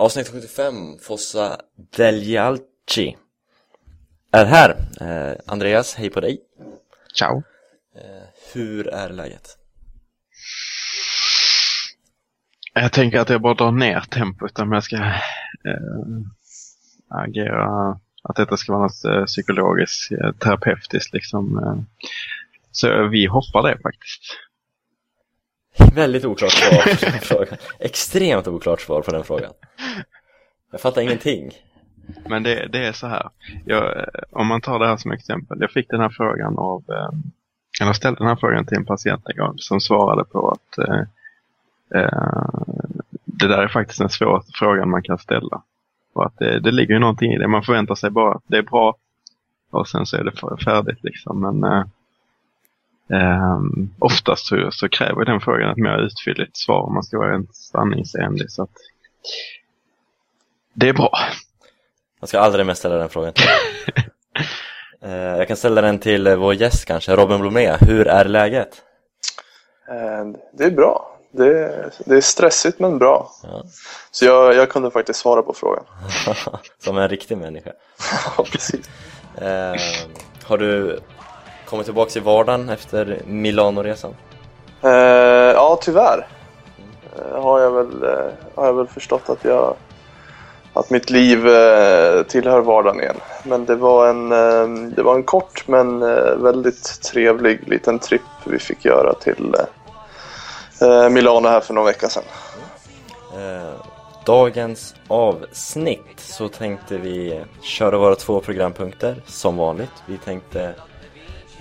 Avsnitt 75, Fossa Deljalci är här. Eh, Andreas, hej på dig. Ciao. Eh, hur är läget? Jag tänker att jag bara drar ner tempot om jag ska eh, agera, att detta ska vara något eh, psykologiskt, eh, terapeutiskt liksom. Eh. Så vi hoppar det faktiskt. Väldigt oklart svar på den frågan. Extremt oklart svar på den frågan. Jag fattar ingenting. Men det, det är så här. Jag, om man tar det här som exempel. Jag fick den här frågan av, eh, eller ställde den här frågan till en patient en gång som svarade på att eh, eh, det där är faktiskt den svåraste frågan man kan ställa. Och att det, det ligger ju någonting i det. Man förväntar sig bara att det är bra och sen så är det färdigt liksom. Men eh, eh, oftast så, så kräver den frågan ett mer utfylligt svar om man ska vara rent sanningsenlig. Så att det är bra. Man ska aldrig mer ställa den frågan eh, Jag kan ställa den till eh, vår gäst kanske, Robin Blomé. Hur är läget? Eh, det är bra. Det är, det är stressigt men bra. Ja. Så jag, jag kunde faktiskt svara på frågan. Som en riktig människa. ja, precis. Eh, har du kommit tillbaka i vardagen efter Milano-resan? Eh, ja, tyvärr. Eh, har, jag väl, eh, har jag väl förstått att jag att mitt liv tillhör vardagen igen. Men det var en, det var en kort men väldigt trevlig liten tripp vi fick göra till Milano här för någon vecka sedan. Dagens avsnitt så tänkte vi köra våra två programpunkter som vanligt. Vi tänkte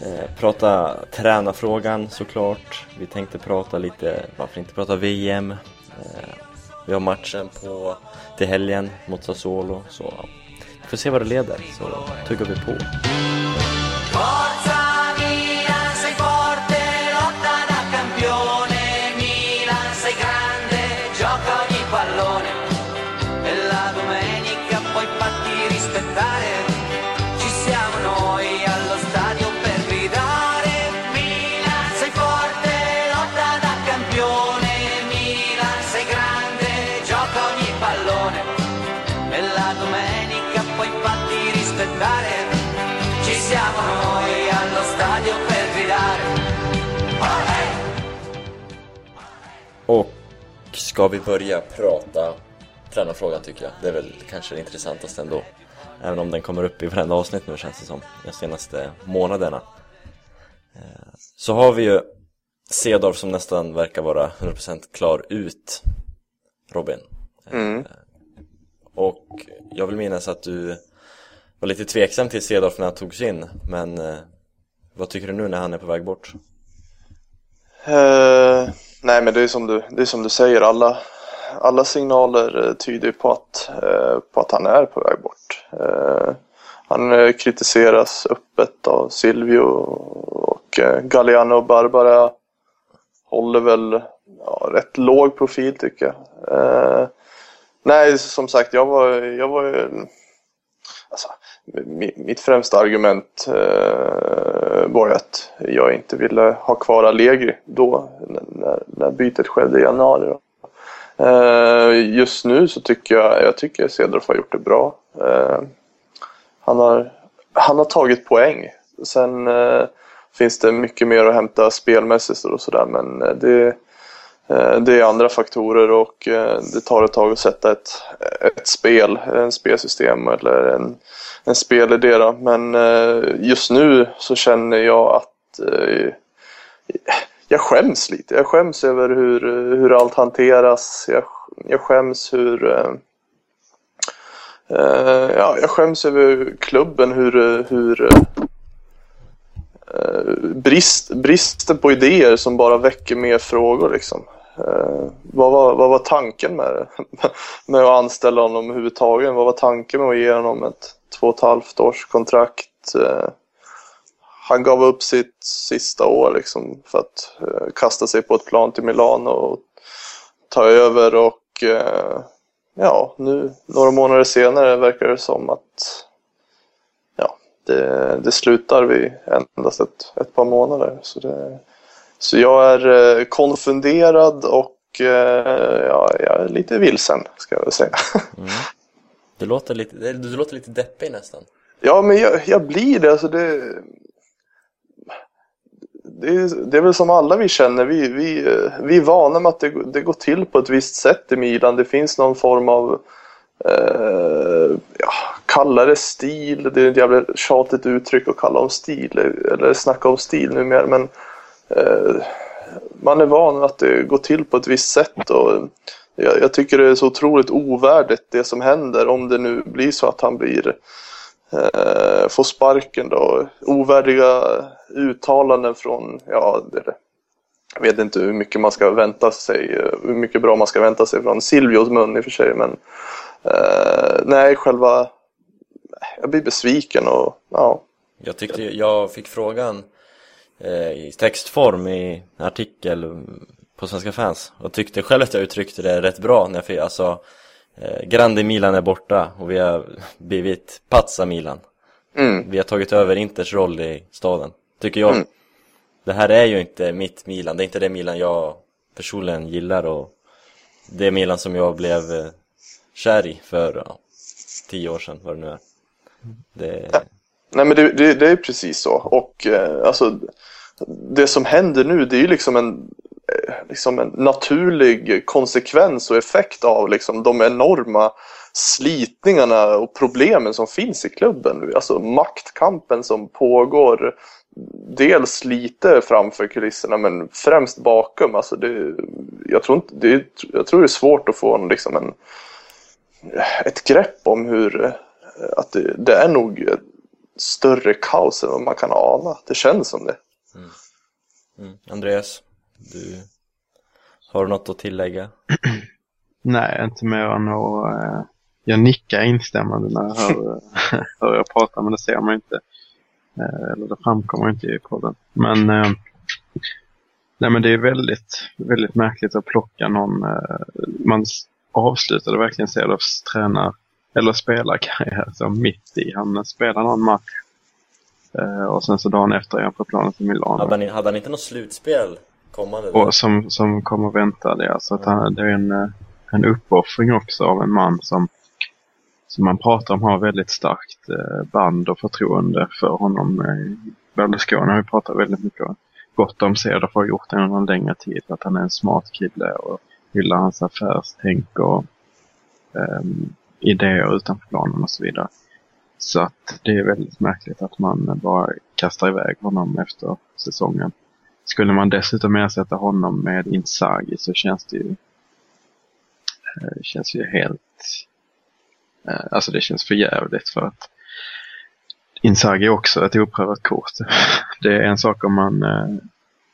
eh, prata tränarfrågan såklart. Vi tänkte prata lite, varför inte prata VM? Eh, vi har matchen på till helgen mot Sassuolo. Så vi får se vad det leder, så tuggar vi på. Ska vi börja prata tränarfrågan tycker jag. Det är väl kanske det intressantaste ändå. Även om den kommer upp i varenda avsnitt nu känns det som, de senaste månaderna. Eh, så har vi ju Cedorf som nästan verkar vara 100% klar ut, Robin. Mm. Och jag vill minnas att du var lite tveksam till Cedorf när han togs in, men eh, vad tycker du nu när han är på väg bort? Uh, nej men det är som du, det är som du säger, alla, alla signaler eh, tyder på att, eh, på att han är på väg bort. Eh, han kritiseras öppet av Silvio och Galliano och Barbara håller väl ja, rätt låg profil tycker jag. nej, som sagt, jag var, jag var alltså, mitt främsta argument eh, var att jag inte ville ha kvar Allegri då, när, när bytet skedde i januari. Eh, just nu så tycker jag, jag tycker Cedrof har gjort det bra. Eh, han, har, han har tagit poäng. Sen eh, finns det mycket mer att hämta spelmässigt och sådär men eh, det Eh, Eh, det är andra faktorer och eh, det tar ett tag att sätta ett, ett spel, en spelsystem eller en, en spelidé. Då. Men eh, just nu så känner jag att jag skäms lite. Jag skäms över hur, hur allt hanteras. Jag, jag skäms hur ja, jag skäms över klubben, hur, hur brist, bristen på idéer som bara väcker mer frågor. Liksom. Eh, vad, var, vad var tanken med med att anställa honom överhuvudtaget? Vad var tanken med att ge honom ett två och ett halvt års kontrakt? Eh, han gav upp sitt sista år liksom för att eh, kasta sig på ett plan till Milano och ta över och eh, ja, nu några månader senare verkar det som att ja, det, det slutar vid endast ett, ett par månader. Så det, så jag är eh, konfunderad och eh, ja, jag är lite vilsen ska jag väl säga. Mm. Du, låter lite, du, låter lite deppig nästan. Ja, men jag, jag blir det. Alltså det, det, är, det är väl som alla vi känner. Vi, vi, vi är vana med att det, det går till på ett visst sätt i Milan. Det finns någon form av eh, ja, kalla det stil. Det är ett jävla tjatigt uttryck att kalla om stil. Eller snacka om stil numera. Men eh, Eh, man är van att det går till på ett visst sätt. Och jag, jag tycker det är så otroligt ovärdigt det som händer om det nu blir så att han blir eh, får sparken då. Ovärdiga uttalanden från, ja, det, jag vet inte hur mycket man ska vänta sig, eh, hur mycket bra man ska vänta sig från Silvios mun i och för sig, men eh, nej, själva, jag blir besviken och ja. Jag tyckte, jag fick frågan eh, i textform i en artikel på Svenska fans och tyckte själv att jag uttryckte det rätt bra när jag alltså eh, Grande Milan är borta och vi har blivit Pazza Milan. Mm. Vi har tagit över Inters roll i staden, tycker jag. Mm. Det här är ju inte mitt Milan, det är inte det Milan jag personligen gillar och det Milan som jag blev eh, kär i för ja, tio år sedan, vad det nu är. Det, Nej men det, det, det är precis så och eh, alltså det som händer nu det är ju liksom en, eh, liksom en naturlig konsekvens och effekt av liksom de enorma slitningarna och problemen som finns i klubben nu. Alltså maktkampen som pågår dels lite framför kulisserna men främst bakom. Alltså det, jag, tror inte, det, jag tror det är svårt att få en, liksom en, ett grepp om hur eh, att det, det är nog ett större kaos än vad man kan ana. Det känns som det. mm. Andreas, du har du något att tillägga? Nej, inte mer än att eh, jag nickar instämmande när jag hör, hör jag prata, men det ser man inte. Eh, eller det framkommer inte i podden. Men, eh, nej, men det är väldigt, väldigt märkligt att plocka någon. Man avslutade verkligen Cedorfs tränar eller spelarkarriär som mitt i. Han spelar någon match eh, och sen så dagen efter är han på planen till Milano. Hade han, hade han inte något slutspel kommande? Och som, som kommer vänta det. Alltså att han, det är en, eh, en uppoffring också av en man som, som man pratar om har väldigt starkt eh, band och förtroende för honom. Berlusconi har ju pratat väldigt mycket gott om Cedorf och har gjort det under en längre tid. Att han är en smart kille och gillar hans affärstänk och ehm, idéer utanför planen och så vidare. Så att det är väldigt märkligt att man bara kastar iväg honom efter säsongen. Skulle man dessutom ersätta honom med Inzaghi så känns det ju eh, känns ju helt eh, alltså det känns för jävligt för att Inzaghi är också ett oprövat kort. Det är en sak om man eh,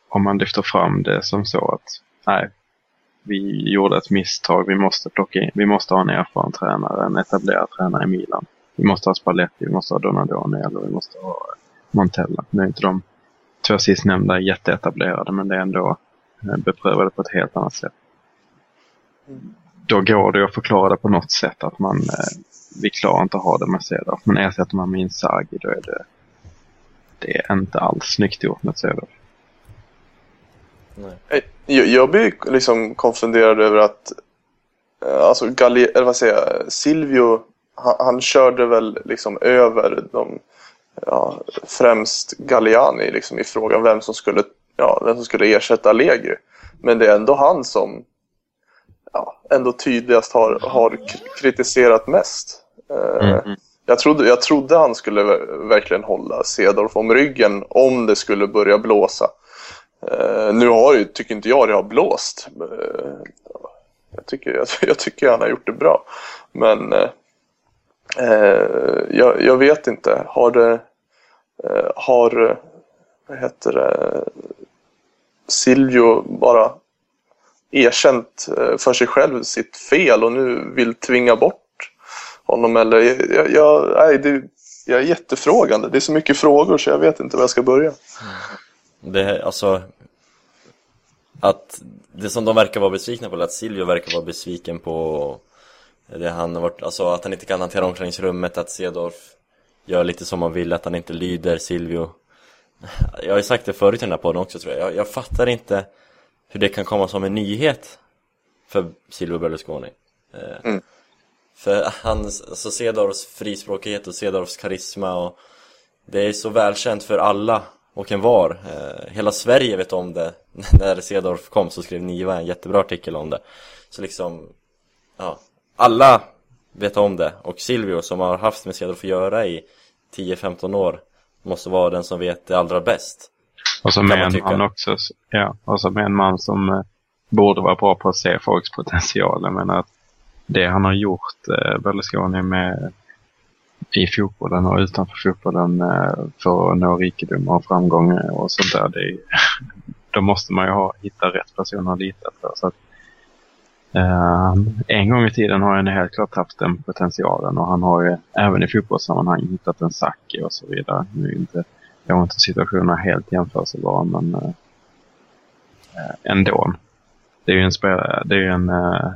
om man lyfter fram det som så att nej, vi gjorde ett misstag, vi måste plocka in, vi måste ha en erfaren tränare, en etablerad tränare i Milan. Vi måste ha Spalletti, vi måste ha Donadoni eller vi måste ha eh, Montella. Nu är inte de två sistnämnda jätteetablerade men det är ändå eh, beprövade på ett helt annat sätt. Då går det att förklara det på något sätt att man, eh, vi klarar inte att ha det med Cedorf. Men ersätter man med Inzaghi då är det, det är inte alls snyggt gjort med Cedorf. Nej. Jag, jag blir liksom konfunderad över att eh, alltså Galli, eller vad säger jag, Silvio han, han körde väl liksom över de ja, främst Galliani liksom i frågan vem som skulle ja, vem som skulle ersätta Allegri. Men det är ändå han som ja, ändå tydligast har, har kritiserat mest. Eh, Mm. jag, trodde, jag trodde han skulle ver- verkligen hålla Cedorf om ryggen om det skulle börja blåsa. Uh, nu har ju, tycker inte jag det har blåst. Uh, jag, tycker, jag, jag tycker han har gjort det bra. Men uh, jag, jag vet inte. Har det... Har... Vad heter det? Silvio bara erkänt för sig själv sitt fel och nu vill tvinga bort honom eller jag, jag, nej, det, jag är jättefrågande. Det är så mycket frågor så jag vet inte var jag ska börja. Mm. Det, alltså att det som de verkar vara besvikna på, eller att Silvio verkar vara besviken på det han har varit, alltså att han inte kan hantera omklädningsrummet, att Cedorf gör lite som han vill, att han inte lyder Silvio Jag har ju sagt det förut i den här podden också tror jag, jag, jag fattar inte hur det kan komma som en nyhet för Silvio Berlusconi. Eh, Mm. För hans, alltså Cedorfs frispråkighet och Cedorfs karisma och det är så välkänt för alla och en var. Eh, hela Sverige vet om det. När Cedorf kom så skrev Niva en jättebra artikel om det. Så liksom, ja, alla vet om det. Och Silvio som har haft med Cedorf att göra i 10-15 år måste vara den som vet det allra bäst. Och med man en man också, ja, och så med en man som eh, borde vara bra på att se folks potential. Jag menar att det han har gjort, eh, Berlusconi med i fotbollen och utanför fotbollen eh, för att nå rikedom och framgång eh, och sånt där. Det är, då måste man ju ha, hitta rätt person att lita på. Så att, eh, en gång i tiden har han helt klart haft den potentialen och han har ju även i fotbollssammanhang hittat en Saki och så vidare. Nu är inte, jag har inte situationerna helt jämförbara, men eh, ändå. Det är ju en, spelare, det är en, eh,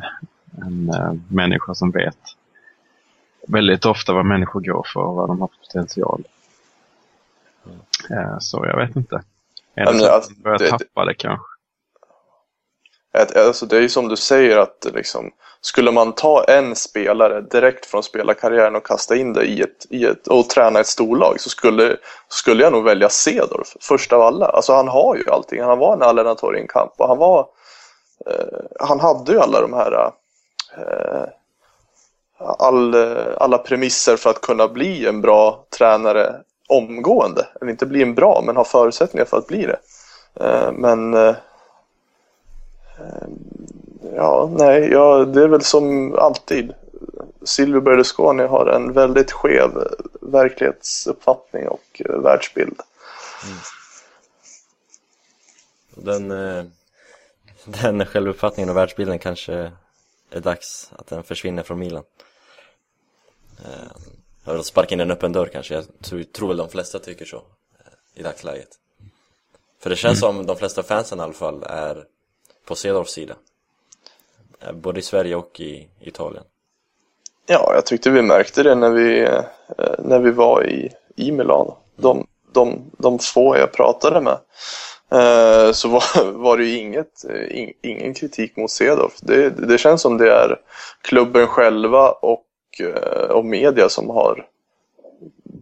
en människa som vet väldigt ofta vad människor går för och vad de har för potential. Eh, Så jag vet inte. Men så alltså, börjar det- tappa det kanske? Alltså det är ju som du säger att liksom, skulle man ta en spelare direkt från spelarkarriären och kasta in det i ett, i ett, och träna ett storlag så skulle, skulle jag nog välja Cedorf först av alla. Alltså han har ju allting. Han var en allenatore i en kamp och han var eh, han hade ju alla de här eh, all, alla premisser för att kunna bli en bra tränare omgående. Eller inte bli en bra, men ha förutsättningar för att bli det. Eh, men eh, Ja, nej, ja, det är väl som alltid. Silvio Berlusconi har en väldigt skev verklighetsuppfattning och eh, världsbild. Mm. Den, den självuppfattningen och världsbilden kanske är dags att den försvinner från Milan. Eh, Jag vill sparka in en öppen dörr kanske, jag tror, tror väl de flesta tycker så eh, i dagsläget. För det känns som de flesta fansen i alla fall är på Cedorfs sida. Eh, Både i Sverige och i Italien. Ja, jag tyckte vi märkte det när vi, eh, när vi var i, i Milano. De, de, de få jag pratade med eh, så var, var det ju inget, eh, in, ingen kritik mot Cedorf. Det, det känns som det är klubben själva och, eh, och media som har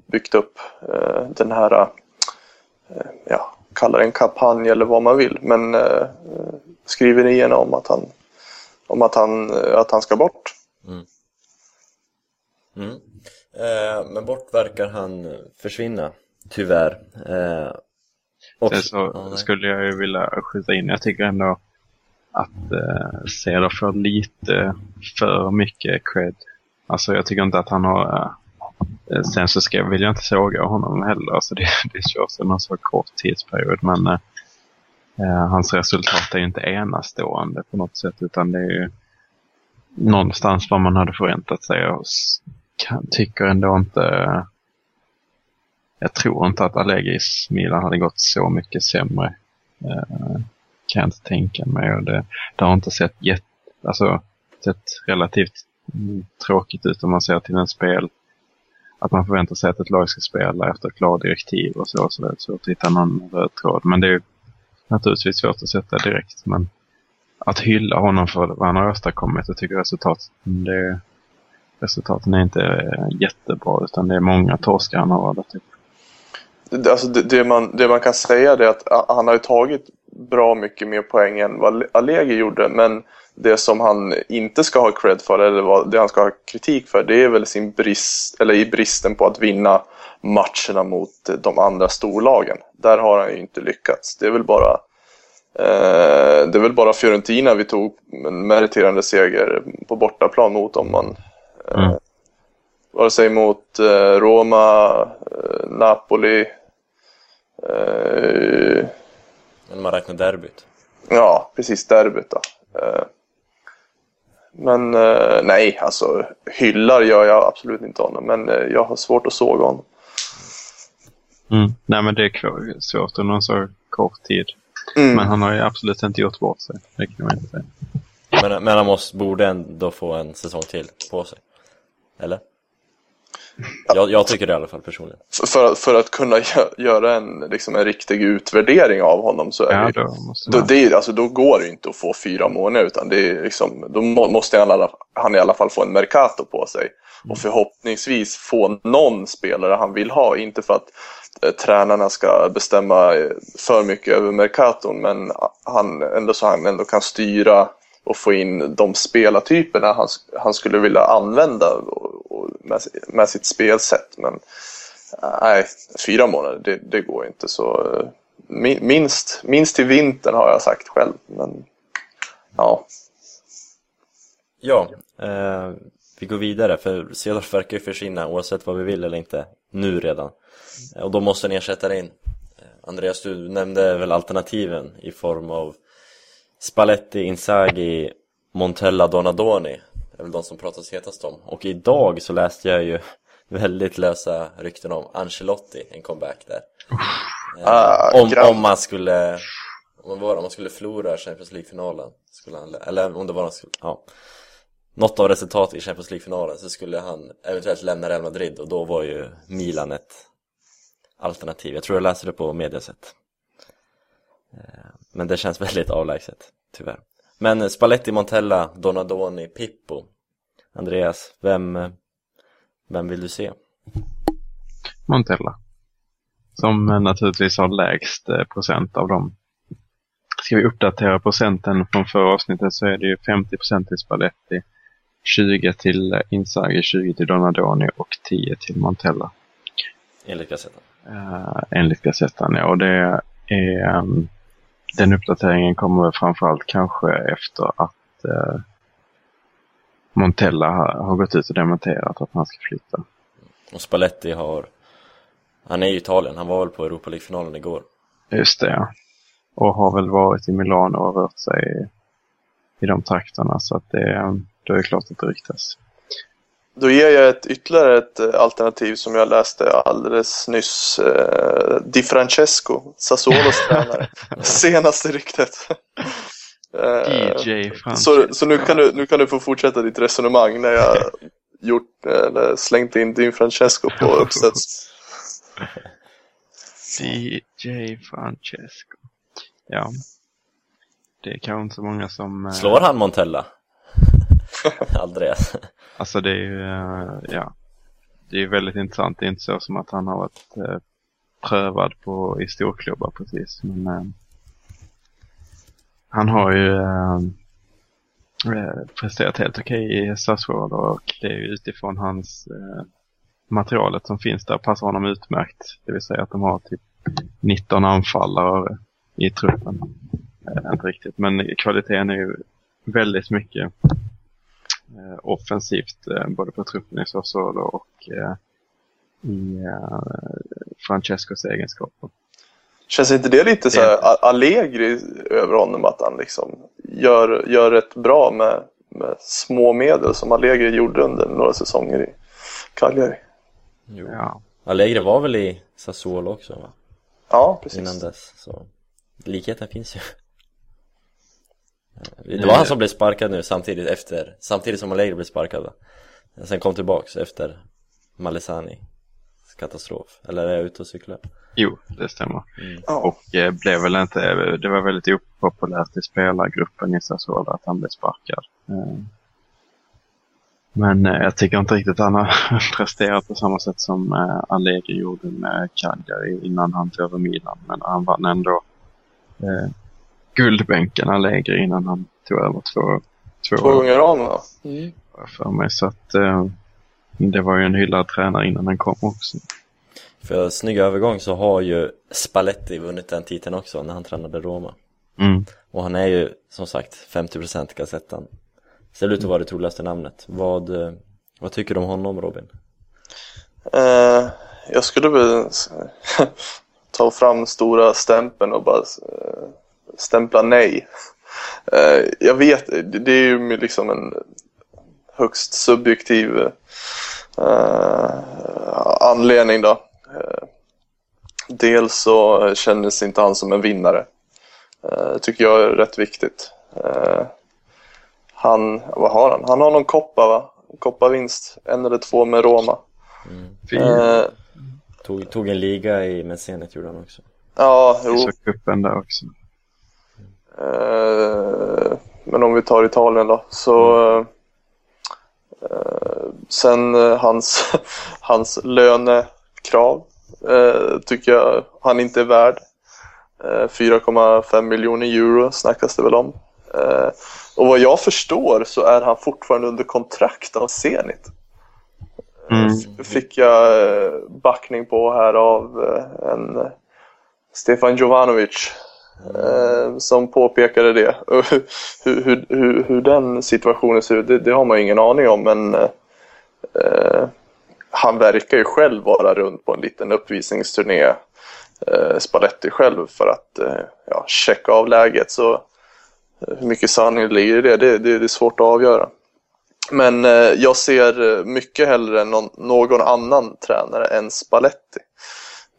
byggt upp eh, den här, eh, ja, kalla det en kampanj eller vad man vill, men eh, skriverierna om att han, om att han, eh, att han ska bort. Mm. Eh, men bort verkar han försvinna, tyvärr. Eh, och, Sen så skulle jag ju vilja skjuta in, jag tycker ändå att eh, Cedar får lite för mycket cred. Alltså jag tycker inte att han har... Eh, eh, sen så ska, vill jag inte såga honom heller, alltså det, det körs en så kort tidsperiod. Men eh, eh, hans resultat är ju inte enastående på något sätt, utan det är ju någonstans vad man hade förväntat sig. Och kan, tycker ändå inte... Eh, jag tror inte att Allegis Milan hade gått så mycket sämre. Eh, kan jag inte tänka mig. Och det, det har inte sett, jätt, alltså, sett relativt tråkigt ut om man ser till en spel. Att man förväntar sig att ett lag ska spela efter klara direktiv och så. Så det är svårt att hitta någon röd tråd. Men det är naturligtvis svårt att sätta direkt. Men att hylla honom för vad han har åstadkommit. Jag tycker resultaten, det, resultaten är inte jättebra. Utan det är många torskar han har. Typ. Det, alltså det, det, man, det man kan säga är att han har ju tagit bra mycket mer poäng än vad Allegri gjorde. Men det som han inte ska ha cred för, eller vad, det han ska ha kritik för, det är väl sin brist, eller i bristen på att vinna matcherna mot de andra storlagen. Där har han ju inte lyckats. Det är väl bara eh, det är väl bara Fiorentina vi tog en meriterande seger på bortaplan mot om man eh, Mm. vare sig mot eh, Roma, eh, Napoli, eh, Men man räknar derbyt. ja precis derbyt då. Eh, men eh, nej, alltså hyllar gör jag absolut inte honom, men eh, jag har svårt att såga honom. Mm. Nej men det är kvar- svårt under en så kort tid. Mm. Men han har ju absolut inte gjort bort sig. Det kan man inte säga. Men, men han måste, borde ändå få en säsong till på sig. Eller? Jag, jag tycker det i alla fall personligen. För, för att kunna gö- göra en, liksom en riktig utvärdering av honom så är Ja, det, då det är, alltså, då går det inte att få fyra månader utan det är liksom, då må, måste han, i alla- han i alla fall få en Mercato på sig. Och förhoppningsvis få någon spelare han vill ha. Inte för att eh, tränarna ska bestämma eh, för mycket över Mercaton men han, ändå så han ändå kan styra och få in de spelartyperna han, han skulle vilja använda och, och med, med sitt spelsätt. Men nej, fyra månader, det, det går inte. Så eh, minst, minst till vintern har jag sagt själv. Men ja, Ja, eh, vi går vidare för Cedorf verkar ju försvinna oavsett vad vi vill eller inte nu redan. Och då måste en ersättare in. Eh, Andreas, du nämnde väl alternativen i form av Spalletti, Inzaghi, Montella, Donadoni. Är väl de som pratas hetast om. Och idag så läste jag ju väldigt lösa rykten om Ancelotti, en comeback där. Ah, om, om man skulle om, var, om man skulle förlora Champions League-finalen skulle han, eller om det var ja, något av resultatet i Champions League-finalen så skulle han eventuellt lämna Real Madrid och då var ju Milan ett alternativ. Jag tror jag läste det på Mediaset. Eh, Men det känns väldigt avlägset, tyvärr. Men Spalletti, Montella, Donadoni, Pippo. Andreas, vem, eh, vem vill du se? Montella. Som eh, naturligtvis har lägst eh, procent av dem. Ska vi uppdatera procenten från förra avsnittet så är det ju 50 procent till Spalletti, 20 till eh, Inzaghi, 20 till Donadoni och 10 till Montella. Enligt Gazetten. Uh, enligt Gazettan, ja. Och det är, ehm, den uppdateringen kommer framförallt kanske efter att eh, Montella har, har gått ut och dementerat att han ska flytta. Och Spalletti har Han är i Italien, han var väl på Europa League-finalen igår Just det, ja. Och har väl varit i Milano och rört sig i de trakterna. Så att det, då är det klart att det ryktas. Då ger jag ett, ytterligare ett eh, alternativ som jag läste alldeles nyss. Eh, Di Francesco, Sassuolos tränare. Senaste ryktet. Eh, DJ Francis. så, så nu, kan du, nu kan du få fortsätta ditt resonemang när jag gjort, eller slängt in Di Francesco på uppsats. DJ Francesco. Ja. Det är kanske inte så många som... eh, Slår han Montella? Andreas Alltså det är ju, eh, ja. Det är väldigt intressant. Det är inte så som att han har varit eh, prövad på i storklubbar precis. Men eh, han har ju eh, eh, presterat helt okej i Sassuolo och det är ju utifrån hans eh, materialet som finns där passar honom utmärkt. Det vill säga att de har typ 19 anfallare i truppen. Eh, inte riktigt, men kvaliteten är ju väldigt mycket offensivt eh, både på truppen i Sassuolo och eh, i eh, Francescos egenskaper. Känns inte det lite så här Allegri över honom att han liksom gör, gör rätt bra med, med små medel som Allegri gjorde under några säsonger i Cagliari? jo. Ja, Allegri var väl i Sassuolo också va? Ja, precis. Innan dess så likheten finns ju Det var han som blev sparkad nu samtidigt efter Samtidigt som Allegri blev sparkad va? Sen kom tillbaks efter Malesani katastrof Eller är jag ute och cyklar? jo, det stämmer. Ja. Och eh, blev väl inte, det var väldigt opopulärt i spelargruppen i Sassuolo att han blev sparkad. Eh, men eh, jag tycker inte riktigt att han har presterat på samma sätt som eh, Allegri gjorde med Cagliari innan han tog över Milan. Men han vann ändå eh, guldbänken Allegri innan han tog över två, två, Två gånger om va? år för mig. Så att eh, det var ju en hyllad tränare innan han kom också. För snygg övergång så har ju Spalletti vunnit den titeln också när han tränade Roma Mm. Och han är ju som sagt 50% Gazettan Ser ut att vara det troligaste namnet Vad, eh, vad tycker du om honom Robin? Eh, jag skulle väl ta fram stora stämpeln och bara eh, stämpla nej. Eh, jag vet, det det är ju liksom en högst subjektiv eh, anledning då. Eh, dels så kändes inte han som en vinnare. Eh, tycker jag är rätt viktigt. Han, vad har han? Han har någon koppa va? Kopparvinst, en eller två med Roma. Fy- Eh, Tog, tog en liga i med Zenit gjorde han också. ja, jo. Så kuppen där också. Eh, men om vi tar Italien då. Så eh, sen eh, hans, hans lönekrav tycker jag han inte är värd. Eh, 4,5 miljoner euro snackas det väl om. Och vad jag förstår så är han fortfarande under kontrakt av Zenit. Mm. Fick jag backning på här av en Stefan Jovanovic eh, som påpekade det. Hur, hur, hur, hur den situationen ser ut, det, det har man ju ingen aning om men eh, han verkar ju själv vara runt på en liten uppvisningsturné eh, Spalletti själv för att eh, ja, checka av läget. Så eh, hur mycket sanning ligger i det, det, det, det är svårt att avgöra. Men eh, jag ser eh, mycket hellre någon, någon annan tränare än Spalletti.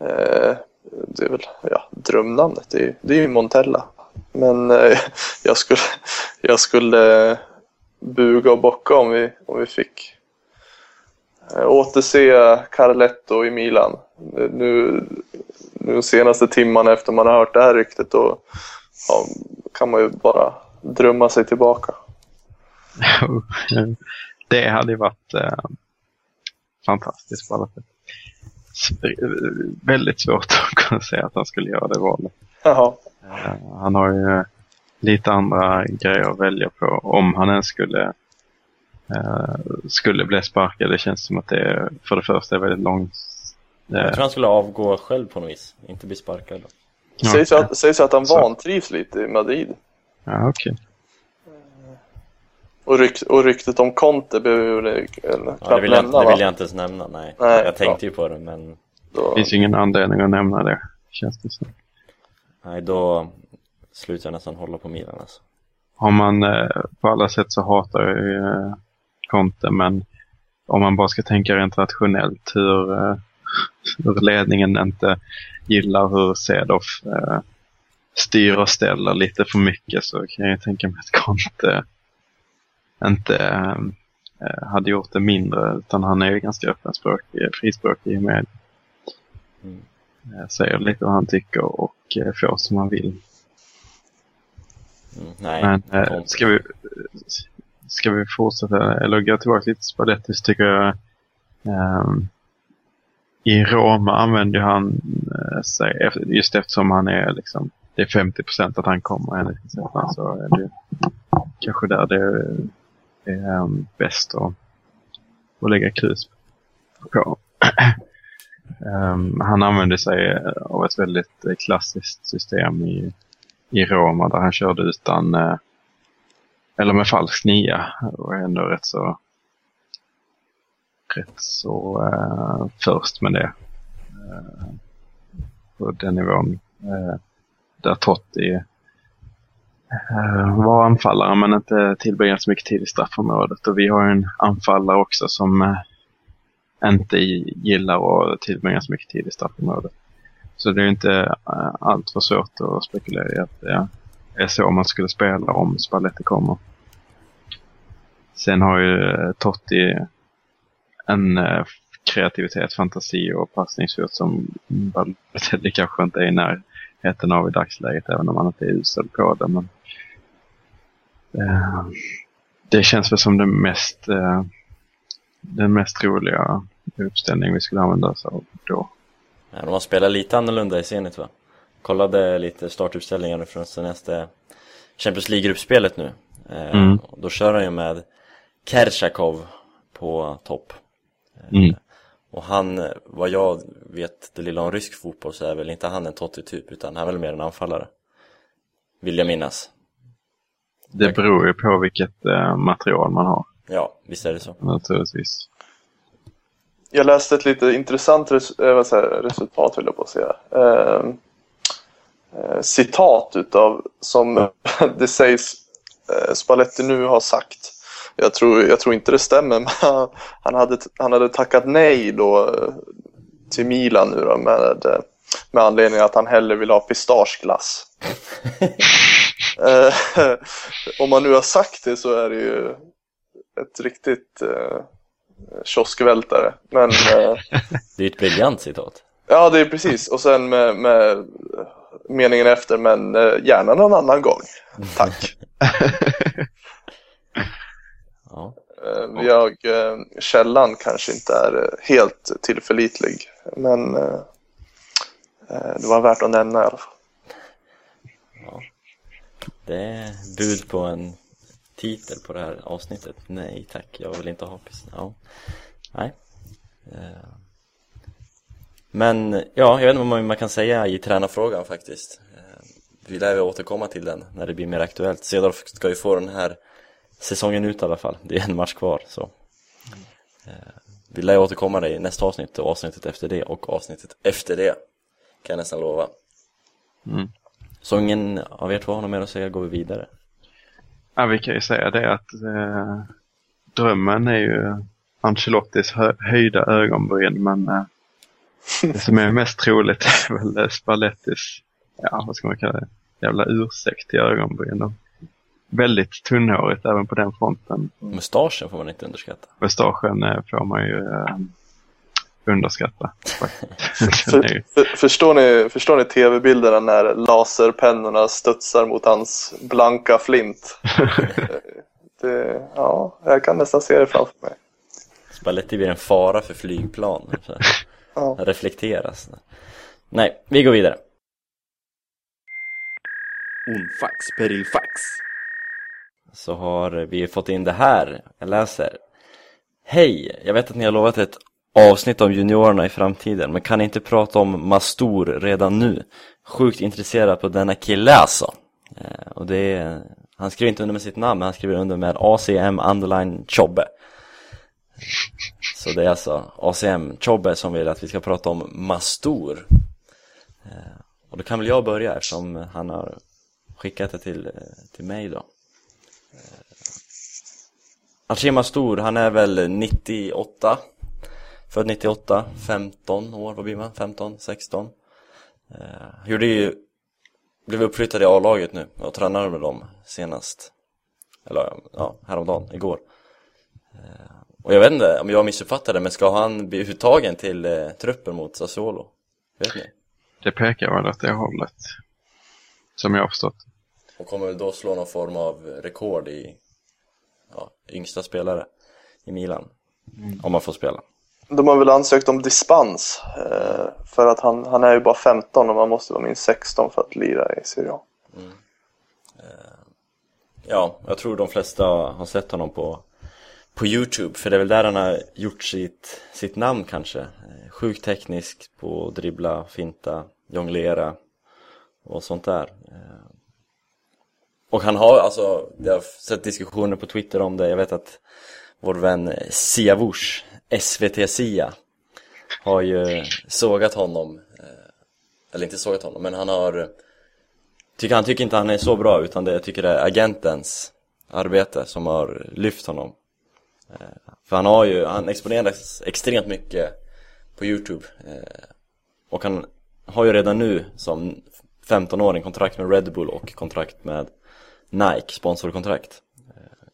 Eh, det är väl ja, drömnamnet, det är, det är ju Montella. Men eh, jag skulle, jag skulle eh, buga och bocka om vi, om vi fick eh, återse Carletto i Milan. Nu, nu senaste timmarna efter man har hört det här ryktet då ja, kan man ju bara drömma sig tillbaka. det hade ju varit eh, fantastiskt på alla sätt. Väldigt svårt att kunna säga att han skulle göra det valet. Jaha. Eh, han har ju lite andra grejer att välja på om han ens skulle eh, skulle bli sparkad. Det känns som att det för det första är väldigt långt. Jag Eh, tror han skulle avgå själv på något vis, inte bli sparkad. Sägs, att, sägs att han Så. vantrivs lite i Madrid. ja, okej. Och, rykt, och ryktet om Conte behöver vi väl Ja, knappt det, vill jag, nämna det va? vill jag inte ens nämna, nej. Nej, jag tänkte ju på det, men Då, Det finns ju ingen anledning att nämna det. Känns det som. nej, då slutar jag nästan hålla på Milan alltså. Har man eh, på alla sätt så hatar jag ju eh, Conte men om man bara ska tänka rent rationellt hur, eh, hur ledningen inte gillar hur Cedow eh, styr och ställer lite för mycket så kan jag tänka mig att Conte inte eh, hade gjort det mindre utan han är ju ganska öppenspråkig, frispråkig i media. Mm. Eh, Säger lite vad han tycker och eh, får som han vill. Mm, nej, Men ska, vi, ska vi fortsätta, eller gå tillbaka lite Spalletti så tycker jag ehm, i Roma använder han sig, just eftersom han är liksom, det är 50 procent att han kommer enligt så är det kanske där det är, um, bäst att, att lägga krus på. Um, han använder sig av ett väldigt eh, klassiskt system i, i Roma där han körde utan, uh, eller med falsk nia och är ändå rätt så rätt så uh, först med det. Uh, på den nivån. Där Totti Eh, var anfallare men inte tillbringade så mycket tid i straffområdet. Och vi har ju en anfallare också som eh, inte gillar att tillbringa så mycket tid i straffområdet. Så det är inte eh, allt för svårt att spekulera i att det är så man skulle spela om Spalletti kommer. Sen har ju eh, Totti en kreativitet, fantasi och passningsfot som Balotelli kanske inte är i närheten av i dagsläget, även om han inte är usel på det. Men, eh, det känns väl som den mest, eh, den mest roliga uppställning vi skulle använda oss av då. Ja, de har spelat lite annorlunda i Zenit va? Kollade lite startuppställningar från senaste Champions League-gruppspelet nu. Eh, Mm. Då kör han ju med Kershakov på topp. Eh, Mm. Och han, eh, vad jag vet det lilla om rysk fotboll så är väl inte han en Totti-typ utan han är väl mer en anfallare. Vill jag minnas. Det beror ju på vilket eh, material man har Ja, visst är det så. naturligtvis. Jag läste ett lite intressant res eh, vad säger, resultat, vill jag på att säga. Eh, eh, citat utav, som det sägs eh, Spalletti nu har sagt. Jag tror, jag tror inte det stämmer, men han, han, hade, han hade tackat nej då eh, till Milan nu då med, eh, med anledning att han hellre vill ha pistageglass. Eh, om man nu har sagt det så är det ju ett riktigt eh, kioskvältare. Men eh, Det är ett briljant citat. ja, det är precis. Och sen med, med meningen efter, men eh, gärna någon annan gång. Tack. Ja. Eh, Jag, eh, källan kanske inte är eh, helt tillförlitlig, men eh, eh, det var värt att nämna i alla fall. Det är bud på en titel på det här avsnittet. Nej tack, jag vill inte ha pist. Ja. Nej. Eh. Men ja, jag vet inte vad man kan säga i tränarfrågan faktiskt. Eh, vi lär väl återkomma till den när det blir mer aktuellt. Cedorf ska ju få den här säsongen ut i alla fall. Det är en match kvar så. Eh, vi lär återkomma i nästa avsnitt och avsnittet efter det och avsnittet efter det. Kan jag nästan lova. Mm. Så ingen av er två har något mer att säga går vi vidare. Ja, vi kan ju säga det att eh, drömmen är ju Ancelottis hö höjda ögonbryn men eh, det som är mest troligt är väl eh, Spallettis, ja vad ska man kalla det, jävla ursäkt till ögonbryn. Och väldigt tunnhårigt även på den fronten. Mustaschen får man inte underskatta. Mustaschen eh, får man ju eh, underskatta. ju- För, förstår ni, förstår ni tv-bilderna när laserpennorna studsar mot hans blanka flint? det, ja, jag kan nästan se det framför mig. Spalletti blir en fara för flygplan. Ja. reflekteras. Nej, vi går vidare. Unfax perilfax. Så har vi fått in det här. Jag läser. Hej! Jag vet att ni har lovat ett avsnitt om juniorerna i framtiden, men kan ni inte prata om Mastor redan nu? Sjukt intresserad på denna kille alltså. Eh, och det är, han skriver inte under med sitt namn, men han skriver under med ACM underline Chobbe. Så det är alltså ACM Chobbe som vill att vi ska prata om Mastor. Eh, och då kan väl jag börja eftersom han har skickat det till, eh, till mig då. Eh, Archie Mastor, han är väl 98 Född 98, 15 år, vad blir man? 15, 16 eh, Gjorde ju Blev uppflyttad i A-laget nu och tränade med dem senast Eller ja, häromdagen, igår eh, Och jag vet inte om jag missuppfattade men ska han bli uttagen till eh, truppen mot Sassuolo? Vet ni? Det pekar väl åt det hållet. Som jag har förstått. Och kommer väl då slå någon form av rekord i ja, yngsta spelare i Milan Om man får spela de har väl ansökt om dispens eh, för att han, han är ju bara 15 och man måste vara minst 16 för att lira i Serie A. Mm. Eh, ja, jag tror de flesta har sett honom på, på Youtube För det är väl där han har gjort sitt, sitt namn kanske. Eh, Sjukt teknisk på att dribbla, finta, jonglera och sånt där. Eh, Och han har alltså, jag har sett diskussioner på Twitter om det. Jag vet att vår vän Siavush, SVT Sia Har ju sågat honom eh, Eller inte sågat honom, men han har tycker, Han tycker inte han är så bra utan det, jag tycker det är agentens arbete som har lyft honom. Eh, för han har ju, han exponeras extremt mycket på Youtube eh, Och han har ju redan nu som 15-åring kontrakt med Red Bull och kontrakt med Nike, sponsorkontrakt.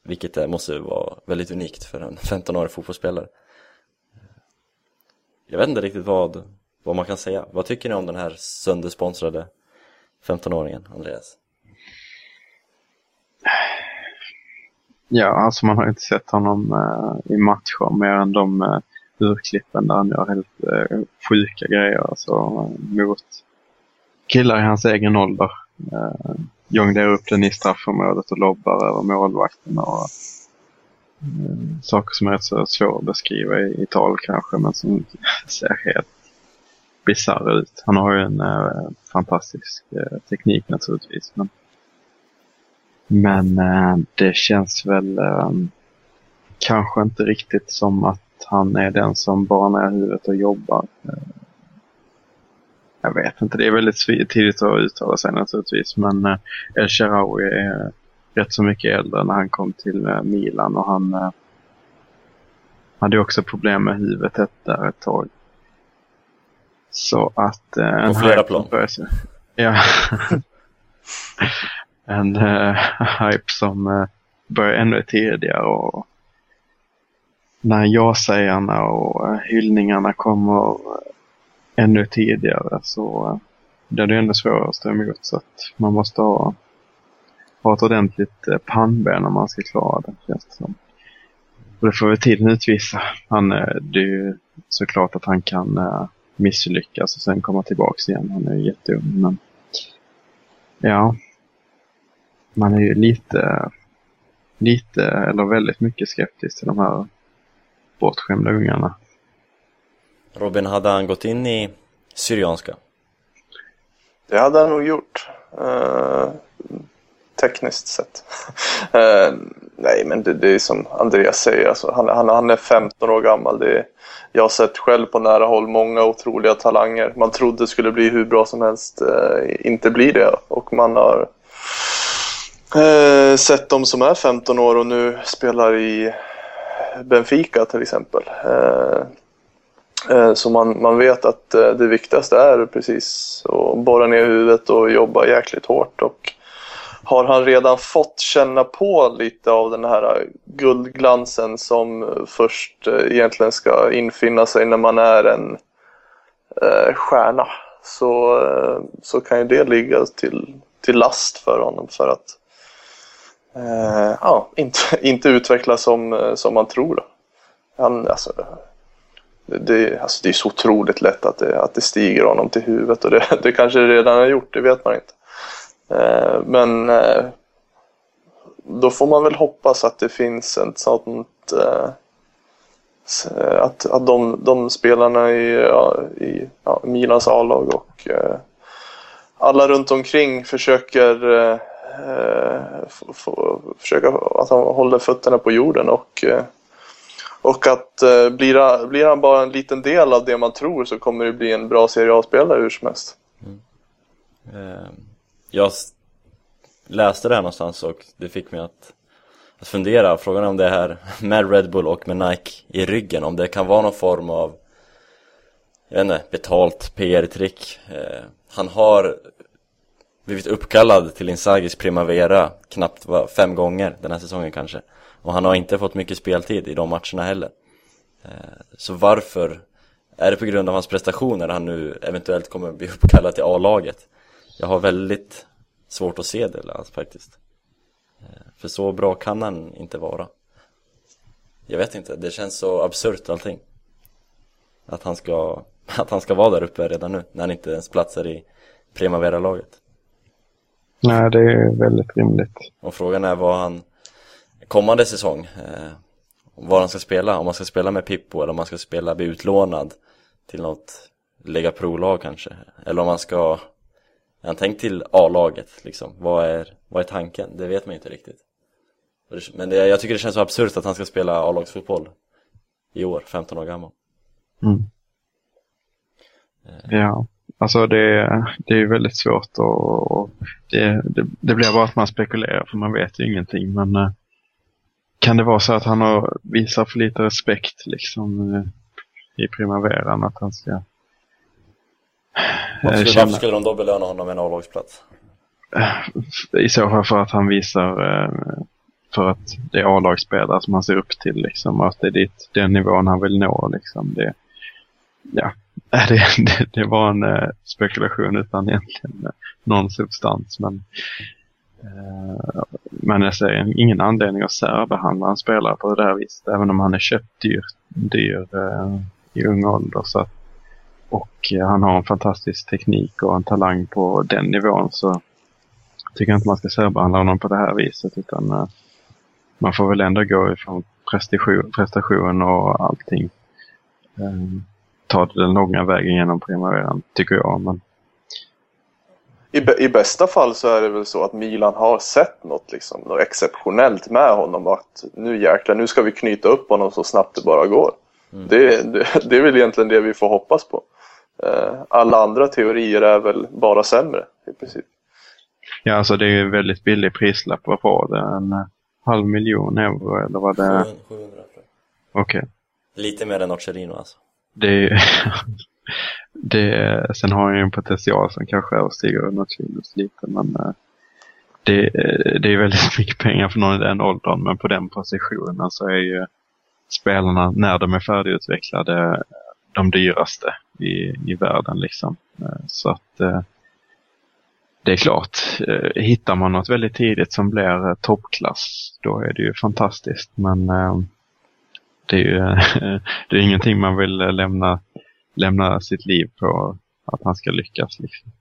Vilket eh, måste vara väldigt unikt för en 15-årig fotbollsspelare Jag vet inte riktigt vad, vad man kan säga Vad tycker ni om den här söndersponsrade 15-åringen, Andreas? Ja, alltså man har inte sett honom eh, i matcher mer än de eh, urklippen där han gör helt eh, sjuka grejer alltså, mot killar i hans egen ålder. Eh, jonglerar upp den i straffområdet och lobbar över målvakten och eh, saker som är rätt så svåra att beskriva i, i tal kanske men som ser helt bisarra ut. Han har ju en eh, fantastisk eh, teknik naturligtvis. Men men eh, det känns väl eh, kanske inte riktigt som att han är den som bara ner huvudet och jobbar. Eh, Eh, jag vet inte, det är väldigt tidigt att uttala sig naturligtvis. Men eh, El Shaarawy är rätt så mycket äldre när han kom till eh, Milan och han eh, hade också problem med huvudet där ett tag. Så att... Eh, en flera plan. Ja. en eh, hype som eh, börjar ännu tidigare och när ja-sägarna och eh, hyllningarna kommer eh, ännu tidigare så eh, blir det ännu svårare att stå emot. Så att man måste ha, ha ett ordentligt eh, pannben om man ska klara det. Känns det som. Och det får väl tiden utvisa. Han, eh, det är ju såklart att han kan eh, misslyckas och sen komma tillbaks igen. Han är ju jätteung. Men ja, man är ju lite, lite eller väldigt mycket skeptisk till de här bortskämda ungarna. Robin, hade han gått in i Syrianska? Det hade han nog gjort. Eh, tekniskt sett. Eh, nej, men det, det är som Andreas säger. Alltså, han, han, han är 15 år gammal. Det är, jag har sett själv på nära håll många otroliga talanger. Man trodde skulle bli hur bra som helst. Eh, inte blir det. Och man har eh, sett de som är 15 år och nu spelar i Benfica till exempel. Eh, Eh, så man, man vet att eh, det viktigaste är precis att borra ner huvudet och jobba jäkligt hårt. Och har han redan fått känna på lite av den här guldglansen som först eh, egentligen ska infinna sig när man är en eh, stjärna så, så kan ju det ligga till, till last för honom för att eh, ja, inte, inte utvecklas som, som man tror. Han, alltså, det, alltså det är så otroligt lätt att det, att det stiger honom till huvudet och det, det kanske det redan har gjort, det vet man inte. Eh, men eh, då får man väl hoppas att det finns ett sånt eh, att, att de, de spelarna i, ja, i ja, Milans A-lag och eh, alla runt omkring försöker eh, eh, få, få, försöka att han håller fötterna på jorden och eh, och att eh, blir, han, blir han bara en liten del av det man tror så kommer det bli en bra Serie A-spelare hur som helst. Eh, Jag läste det här någonstans och det fick mig att, att fundera. Frågan är om det här med Red Bull och med Nike i ryggen, om det kan vara någon form av jag vet inte, betalt PR-trick. Eh, han har blivit uppkallad till Insagis Primavera knappt va, fem gånger den här säsongen kanske. Och han har inte fått mycket speltid i de matcherna heller. Eh, så varför är det på grund av hans prestationer han nu eventuellt kommer bli uppkallad till A-laget? Jag har väldigt svårt att se det alltså, faktiskt. Eh, För så bra kan han inte vara. Jag vet inte, det känns så absurt allting. Att han ska, att han ska vara där uppe redan nu, när han inte ens platsar i Primavera-laget. Nej, det är väldigt rimligt. Och frågan är vad han, kommande säsong, eh, var han ska spela. Om man ska spela med Pippo eller om man ska spela, bli utlånad till något Lega Pro-lag kanske. Eller om man ska, han tänkt till A-laget liksom? Vad är, vad är tanken? Det vet man inte riktigt. Men det, jag tycker det känns så absurt att han ska spela A-lagsfotboll i år, 15 år gammal. Mm. Ja, alltså det, det är väldigt svårt och, och det, det, det blir bara att man spekulerar för man vet ju ingenting. Men eh, kan det vara så att han har, visar för lite respekt liksom eh, i primaveran att han ska eh, Varför skulle, känna, varför skulle de då belöna honom med en A-lagsplats? i så fall för att han visar eh, för att det är A-lagsspelare som han ser upp till liksom att det är dit, den nivån han vill nå liksom. Det, ja, det, det, det var en eh, spekulation utan egentligen eh, någon substans men eh, Eh, men jag ser ingen anledning att särbehandla en spelare på det där viset även om han är köpt dyr, dyr i ung ålder så att, och eh, han har en fantastisk teknik och en talang på den nivån så tycker jag inte man ska särbehandla honom på det här viset utan man får väl ändå gå ifrån prestation, prestation och allting. Ta den långa vägen genom primaveran tycker jag. Men i, I bästa fall så är det väl så att Milan har sett något, liksom, något exceptionellt med honom. Att nu jäklar, nu ska vi knyta upp honom så snabbt det bara går. Mm. Det, det, det är väl egentligen det vi får hoppas på. Eh, alla andra teorier är väl bara sämre i princip. ja, alltså det är ju väldigt billig prislapp. Vad var det? En eh, halv miljon euro eller vad det är? 700 tror jag. Okej. Lite mer än Nocerino alltså. Det är det, sen har han ju en potential som kanske överstiger Nocinos lite men eh, det, eh, det är väldigt mycket pengar för någon i den åldern men på den positionen så är ju spelarna när de är färdigutvecklade de dyraste i, i världen. Liksom. Eh, så att det är klart, hittar man något väldigt tidigt som blir toppklass, då är det ju fantastiskt. Men det är ju det är ingenting man vill lämna, lämna sitt liv på att han ska lyckas. Liksom.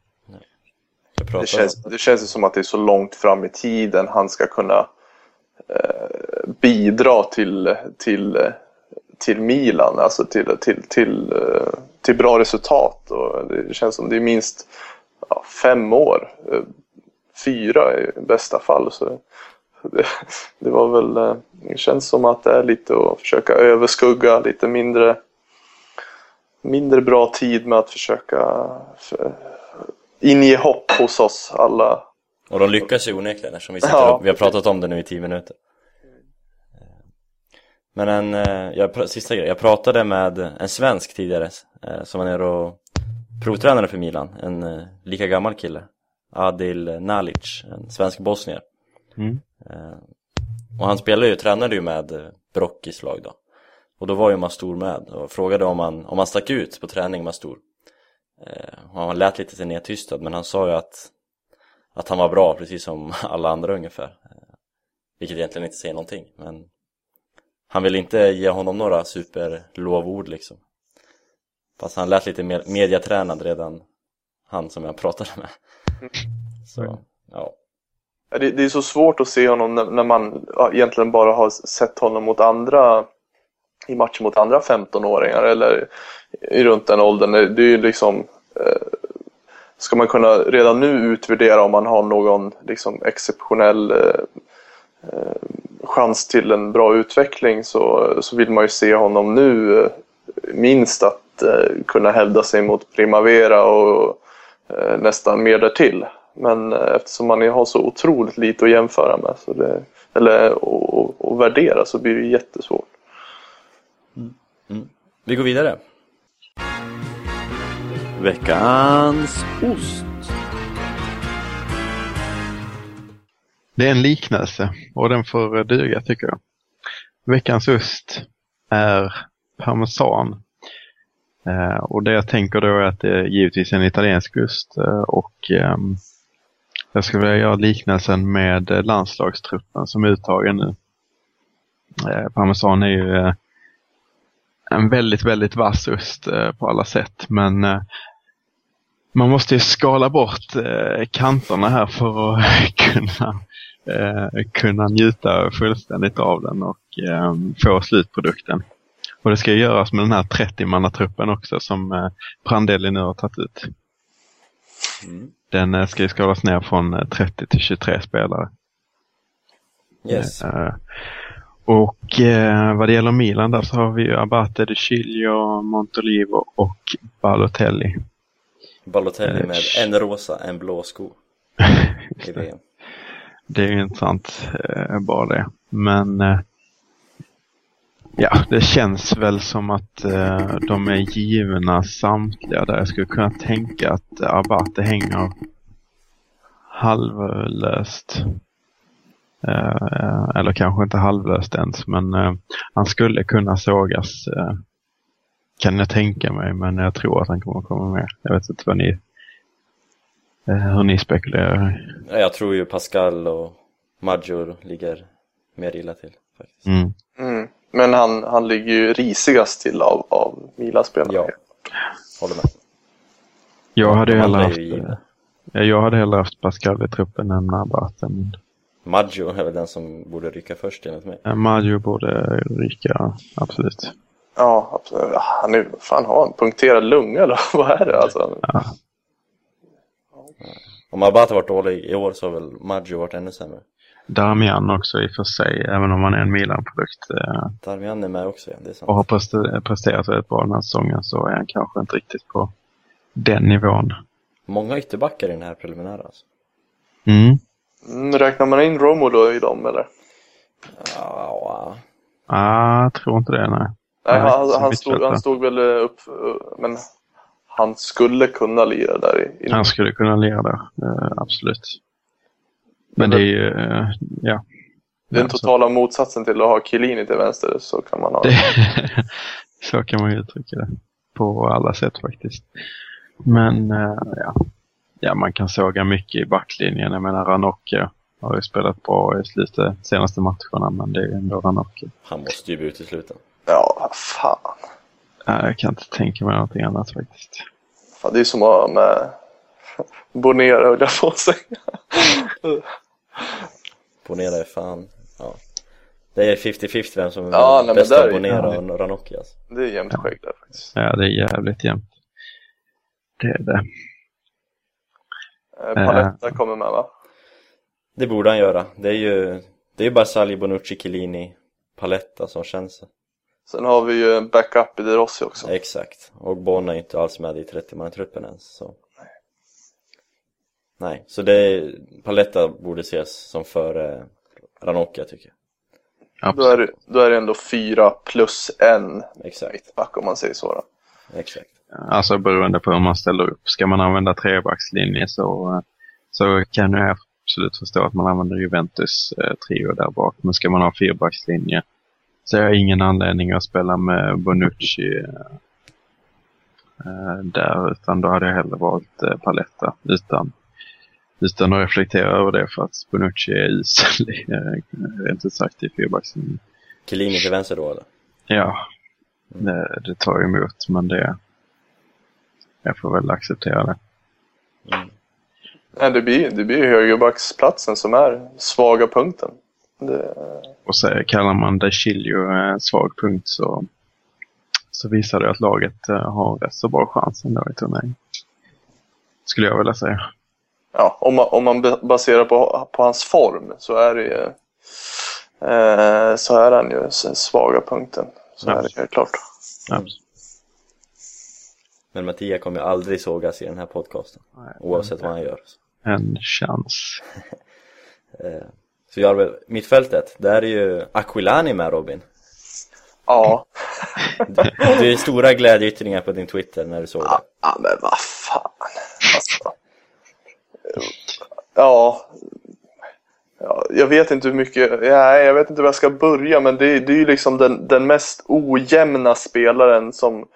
Det känns, det känns som att det är så långt fram i tiden han ska kunna eh, bidra till, till till Milan, alltså till, till, till, eh, till bra resultat. Och det känns som det är minst ja, fem år, eh, fyra i bästa fall. Så det, det var väl, eh, det känns som att det är lite att försöka överskugga lite mindre, mindre bra tid med att försöka inge hopp hos oss alla. Och de lyckas ju onekligen eftersom vi, sitter ja. och, vi har pratat om det nu i tio minuter. Men en, eh, jag, sista grej, jag pratade med en svensk tidigare eh, som var nere och provtränade för Milan, en eh, lika gammal kille Adil Nalic, en svensk bosnier mm. Och han spelade ju, tränade ju med Brockis lag då Och då var ju Mastor med och frågade om han, om han stack ut på träning Mastor och Han lät lite sig nedtystad men han sa ju att Att han var bra precis som alla andra ungefär. Vilket egentligen inte säger någonting men han vill inte ge honom några superlovord liksom. Fast han lät lite mediatränad redan Han som jag pratade med. Så, ja. Det, det är så svårt att se honom när, när man egentligen bara har sett honom mot andra i matcher mot andra 15-åringar eller i runt den åldern. Det är ju liksom eh, Ska man kunna redan nu utvärdera om man har någon liksom exceptionell eh, eh, chans till en bra utveckling så, så vill man ju se honom nu minst att kunna hävda sig mot Primavera och nästan mer därtill. Men eftersom man har så otroligt lite att jämföra med så det, eller och, och, värdera så blir det jättesvårt. Vi går vidare. Veckans ost. Det är en liknelse och den får eh, duga tycker jag. Veckans ost är parmesan. Eh, och det jag tänker då är att det är givetvis en italiensk ost eh, och eh, jag skulle vilja göra liknelsen med eh, landslagstruppen som är uttagen nu. Eh, parmesan är ju en väldigt, väldigt vass ost eh, på alla sätt men man måste ju skala bort kanterna här för att kunna eh, kunna njuta fullständigt av den och eh, få slutprodukten. Och det ska göras med den här 30-mannatruppen också som eh, Prandelli nu har tagit ut. Mm. Den eh, ska ju skalas ner från 30 eh, till 23 spelare. Yes. Eh, och eh, vad det gäller Milan där så har vi ju Abate de Chilio, Montolivo och Balotelli. Balotelli med en rosa, en blå sko. I VM. Det är ju intressant eh, bara det. Men eh, ja, det känns väl som att eh, de är givna samtliga där. Jag skulle kunna tänka att Abate hänger halvlöst. Eh, eller kanske inte halvlöst ens, men eh, han skulle kunna sågas. Eh, kan jag tänka mig, men jag tror att han kommer komma med. Jag vet inte vad ni hur ni spekulerar? Jag tror ju Pascal och Major ligger mer illa till faktiskt. Mm. Mm. Men han, han ligger ju risigast till av, av Milan-spelarna. Ja, håller med. Jag hade, hellre haft, jag hade hellre haft Pascal i truppen än Nabaten. Maggio är väl den som borde rycka först enligt mig. Ja, Maggio borde rycka, absolut. Ja, absolut. Han är, fan har han punkterad lunga eller vad är det alltså? Ja. Om Abate varit dålig i år så har väl Maggio varit ännu sämre. Darmian också i och för sig, även om han är en Milan-produkt. Eh, Darmian är med också, ja. Det är sant. Och har presterat väldigt bra den här säsongen så är han kanske inte riktigt på den nivån. Många ytterbackar i den här preliminära alltså. Mm. Mm räknar man in Romo då i dem eller? Ja, ah, jag tror inte det, nej. Nej, han, han, stod, han stod väl upp, men han skulle kunna lira där. I, han skulle kunna lira där, absolut. Men det är ju, eh, ja. Den totala motsatsen till att ha Chiellini till vänster så kan man ha. Det, så kan man ju uttrycka det. På alla sätt faktiskt. Men eh, ja. Ja, man kan såga mycket i backlinjen. Jag menar Ranocchia har ju spelat bra i slutet senaste matcherna men det är ju ändå Ranocchia. Han måste ju bli utesluten. Ja, vad fan. Nej, jag kan inte tänka mig någonting annat faktiskt. fan. Det är som med Bonera höll jag på att säga. Bonera är fan, ja. Det är 50-50 vem som är Ja, nej, men bäst är- Bonera ja. och Ranocchi alltså. Det är jämnt skägg där faktiskt. Ja, det är jävligt jämnt. Det är det. Eh, Paletta kommer med va? Det borde han göra. Det är ju, det är ju bara Sali, Bonucci, Chiellini, Paletta som känns. Sen har vi ju en backup i De Rossi också. Exakt. Och Bon är inte alls med i 30-man-truppen ens. Så. Nej, så det är, Paletta borde ses som före Ranocchia tycker jag. Då är, det, då är det ändå fyra plus en Exakt, mittback om man säger så. Då. exakt. Alltså beroende på hur man ställer upp. Ska man använda trebackslinje så, så kan jag absolut förstå att man använder Juventus eh, trio där bak. Men ska man ha fyrbackslinje så har jag ingen anledning att spela med Bonucci eh, där. Utan då hade jag hellre valt eh, Paletta utan, utan att reflektera över det för att Bonucci är usel i, eh, rent ut sagt i fyrbackslinje. Chiellini till vänster då eller? Ja, det, det tar emot men det jag får väl acceptera det. Mm. Nej, det blir, det blir högerbacksplatsen som är svaga punkten. Det, Och så kallar man De Chilio en svag punkt så, så visar det att laget eh, har rätt så bra chans ändå i turneringen. Skulle jag vilja säga. ja, om, man, om man baserar på, på hans form så är det ju, eh, så är han ju svaga punkten. Så Ja. är det helt klart. Ja. Men Mattia kommer ju aldrig sågas i den här podcasten. Oavsett vad han gör. En chans. Eh, Så jag har väl, mittfältet, där är ju Aquilani med Robin. Ja, Det är stora glädjeyttringar på din Twitter när du såg det. ja men vad fan. Alltså. Ja, ja, jag vet inte hur mycket, nej, jag vet inte var jag ska börja men det, det är ju liksom den, den mest ojämna spelaren som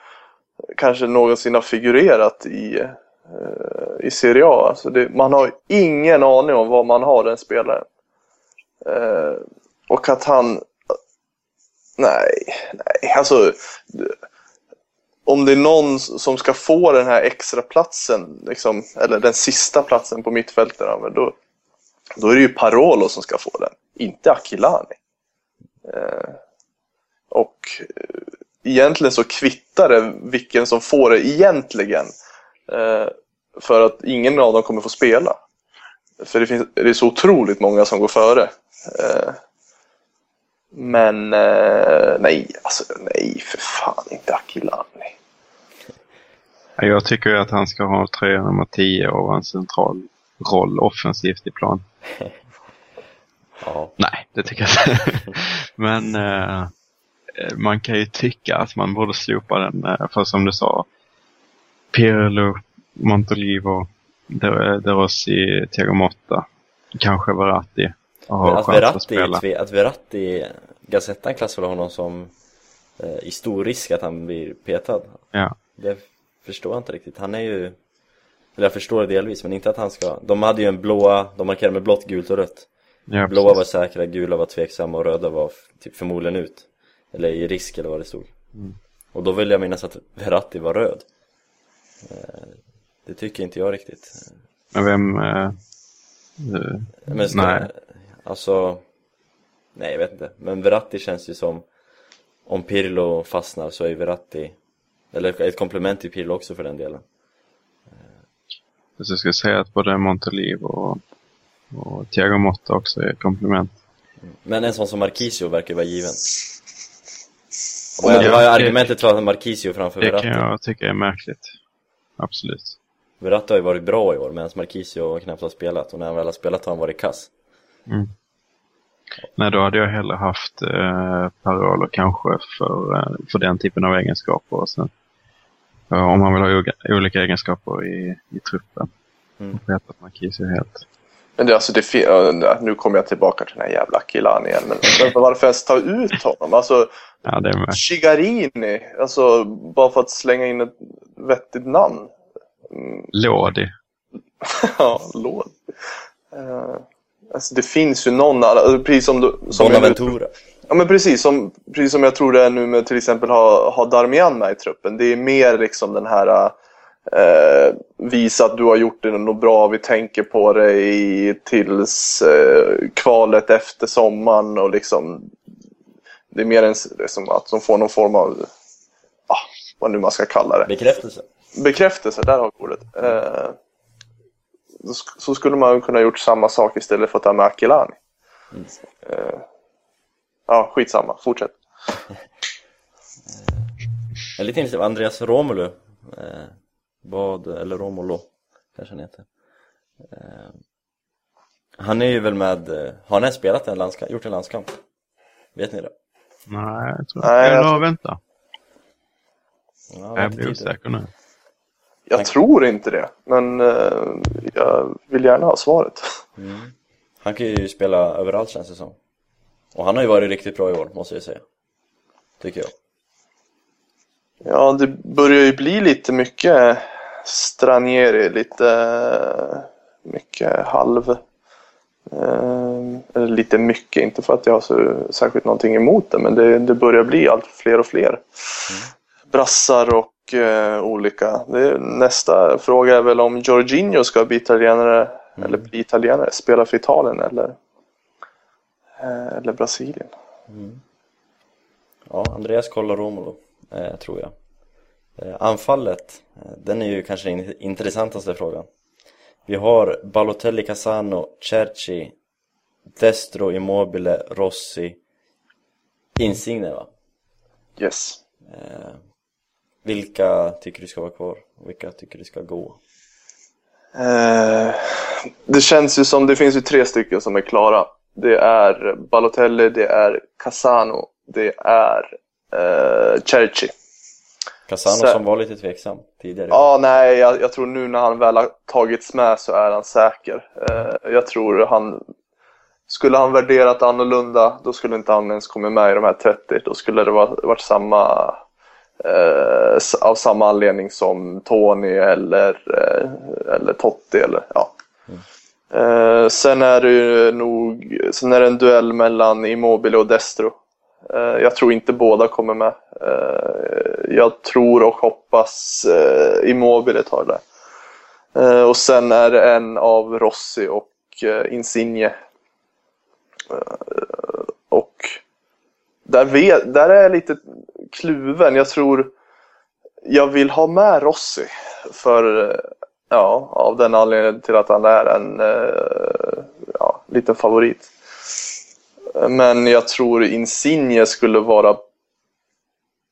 kanske någonsin har figurerat i, eh, i Serie A. Alltså det, man har ingen aning om vad man har den spelaren. Eh, och att han, nej, nej, alltså om det är någon som ska få den här extra platsen, liksom, eller den sista platsen på mittfältet, då, då är det ju Parolo som ska få den, inte Akilani. Eh, och eh, egentligen så kvittar det vilken som får det egentligen. Eh, för att ingen av dem kommer få spela. För det, finns, det är så otroligt många som går före. Eh, men eh, nej, alltså nej för fan inte Akilani. Ja, Jag tycker att han ska ha tröja nummer 10 och en central roll offensivt i plan. Ja, Nej, det tycker jag inte. Men eh, man kan ju tycka att man borde slopa den. Eh, för som du sa, Pirlo, Montolivo, De De Rossi, Thiago Motta, kanske Verratti. men att att Verratti, tve- att Verratti, Gazettan klassar väl honom som eh, i stor risk att han blir petad. Ja. Det förstår jag inte riktigt. Han är ju, eller jag förstår det delvis, men inte att han ska. De hade ju en blåa, de markerade med blått, gult och rött. Ja, Blåa var precis. säkra, gula var tveksamma och röda var typ förmodligen ut. Eller i risk eller vad det stod. Mm. Och då vill jag minnas att Verratti var röd. Eh, Det tycker inte jag riktigt. Men vem... Eh, eh, Men ska, Nej. Alltså, nej jag vet inte. Men Verratti känns ju som, om Pirlo fastnar så är Verratti, eller ett komplement till Pirlo också för den delen. så jag ska säga att både Montolivo och, och Thiago Motta också är komplement. Men en sån som Marquisio verkar vara given. Och Vad är, Ja, vad är det- argumentet för Marquisio framför Det kan Verratti? jag tycka är märkligt. Absolut. Verratti har ju varit bra i år medan Marquisio knappt har spelat och när han väl har spelat har han varit kass. Mm. Nej, då hade jag hellre haft eh, Parolo kanske för, eh, för den typen av egenskaper. Och sen, eh, om man vill ha olika- egenskaper i, i truppen. Mm. Vet att Marquis är helt... Men det, alltså, det, nu kommer jag tillbaka till den här jävla Kilani igen. Men, men varför ens ta ut honom? Alltså, Ja, det är med. Shigarini. Alltså, bara för att slänga in ett vettigt namn. Lodi. ja, låt. Uh, alltså, det finns ju någon, alltså, precis som du... Som jag Bonaventura. Ja men precis som, precis som jag tror det är nu med till exempel ha, ha Darmian med i truppen. Det är mer liksom den här eh, visa att du har gjort det något bra, vi tänker på dig tills eh, kvalet efter sommaren och liksom det är mer en, liksom att de får någon form av, ah, vad nu man ska kalla det, Bekräftelse. bekräftelse, där har vi ordet. Eh, så skulle man kunna gjort samma sak istället för att ta med Akilani. Eh, ja, skitsamma, fortsätt. Är lite intresserad av Andreas Romulu. Eh, vad, eller Romulo kanske han heter. Eh, han är ju väl med, eh, har han ens spelat en landskamp, gjort en landskamp? Vet ni det? Nej, jag tror Nej, jag Eller vänta. Ja, Jag blir osäker nu. Jag tror inte det, men eh, jag vill gärna ha svaret. Mm. Han kan ju spela överallt känns det som. Och han har ju varit riktigt bra i år, måste jag säga. Tycker jag. Ja, det börjar ju bli lite mycket Stranieri, lite eh, mycket halv. eh, Eller lite mycket, inte för att jag har så särskilt någonting emot det, men det, det börjar bli allt fler och fler. Brassar och eh, olika. Det, nästa fråga är väl om Jorginho ska bli italienare, eller bli italienare, spela för Italien eller, eh, eller Brasilien. Ja, Andreas kollar Romulo, eh, tror jag. Eh, anfallet, eh, den är ju kanske den intressantaste frågan. Vi har Balotelli, Casano, Cerci, Destro, Immobile, Rossi, Insigne va? Yes. Eh, vilka tycker du ska vara kvar? Vilka tycker du ska gå? Eh, det känns ju som det finns ju tre stycken som är klara. Det är Balotelli, det är Casano, det är eh, Cerci. Casano Så- som var lite tveksam tidigare. Ja, nej, jag, jag tror nu när han väl har tagits med så är han säker. Eh, jag tror han... Skulle han värderat annorlunda, då skulle inte han ens kommit med i de här 30. Då skulle det vara- varit samma... Eh, av samma anledning som Tony eller, eh, eller Totti eller ja. Eh, sen är det ju nog, sen är det en duell mellan Immobile och Destro. Eh, jag tror inte båda kommer med. Eh, jag tror och hoppas eh, Immobile tar det. Eh, och sen är det en av Rossi och Insigne. Och där, vet, där är jag lite kluven. Jag tror jag vill ha med Rossi. För ja, av den anledningen till att han är en ja, liten favorit. Men jag tror Insigne skulle vara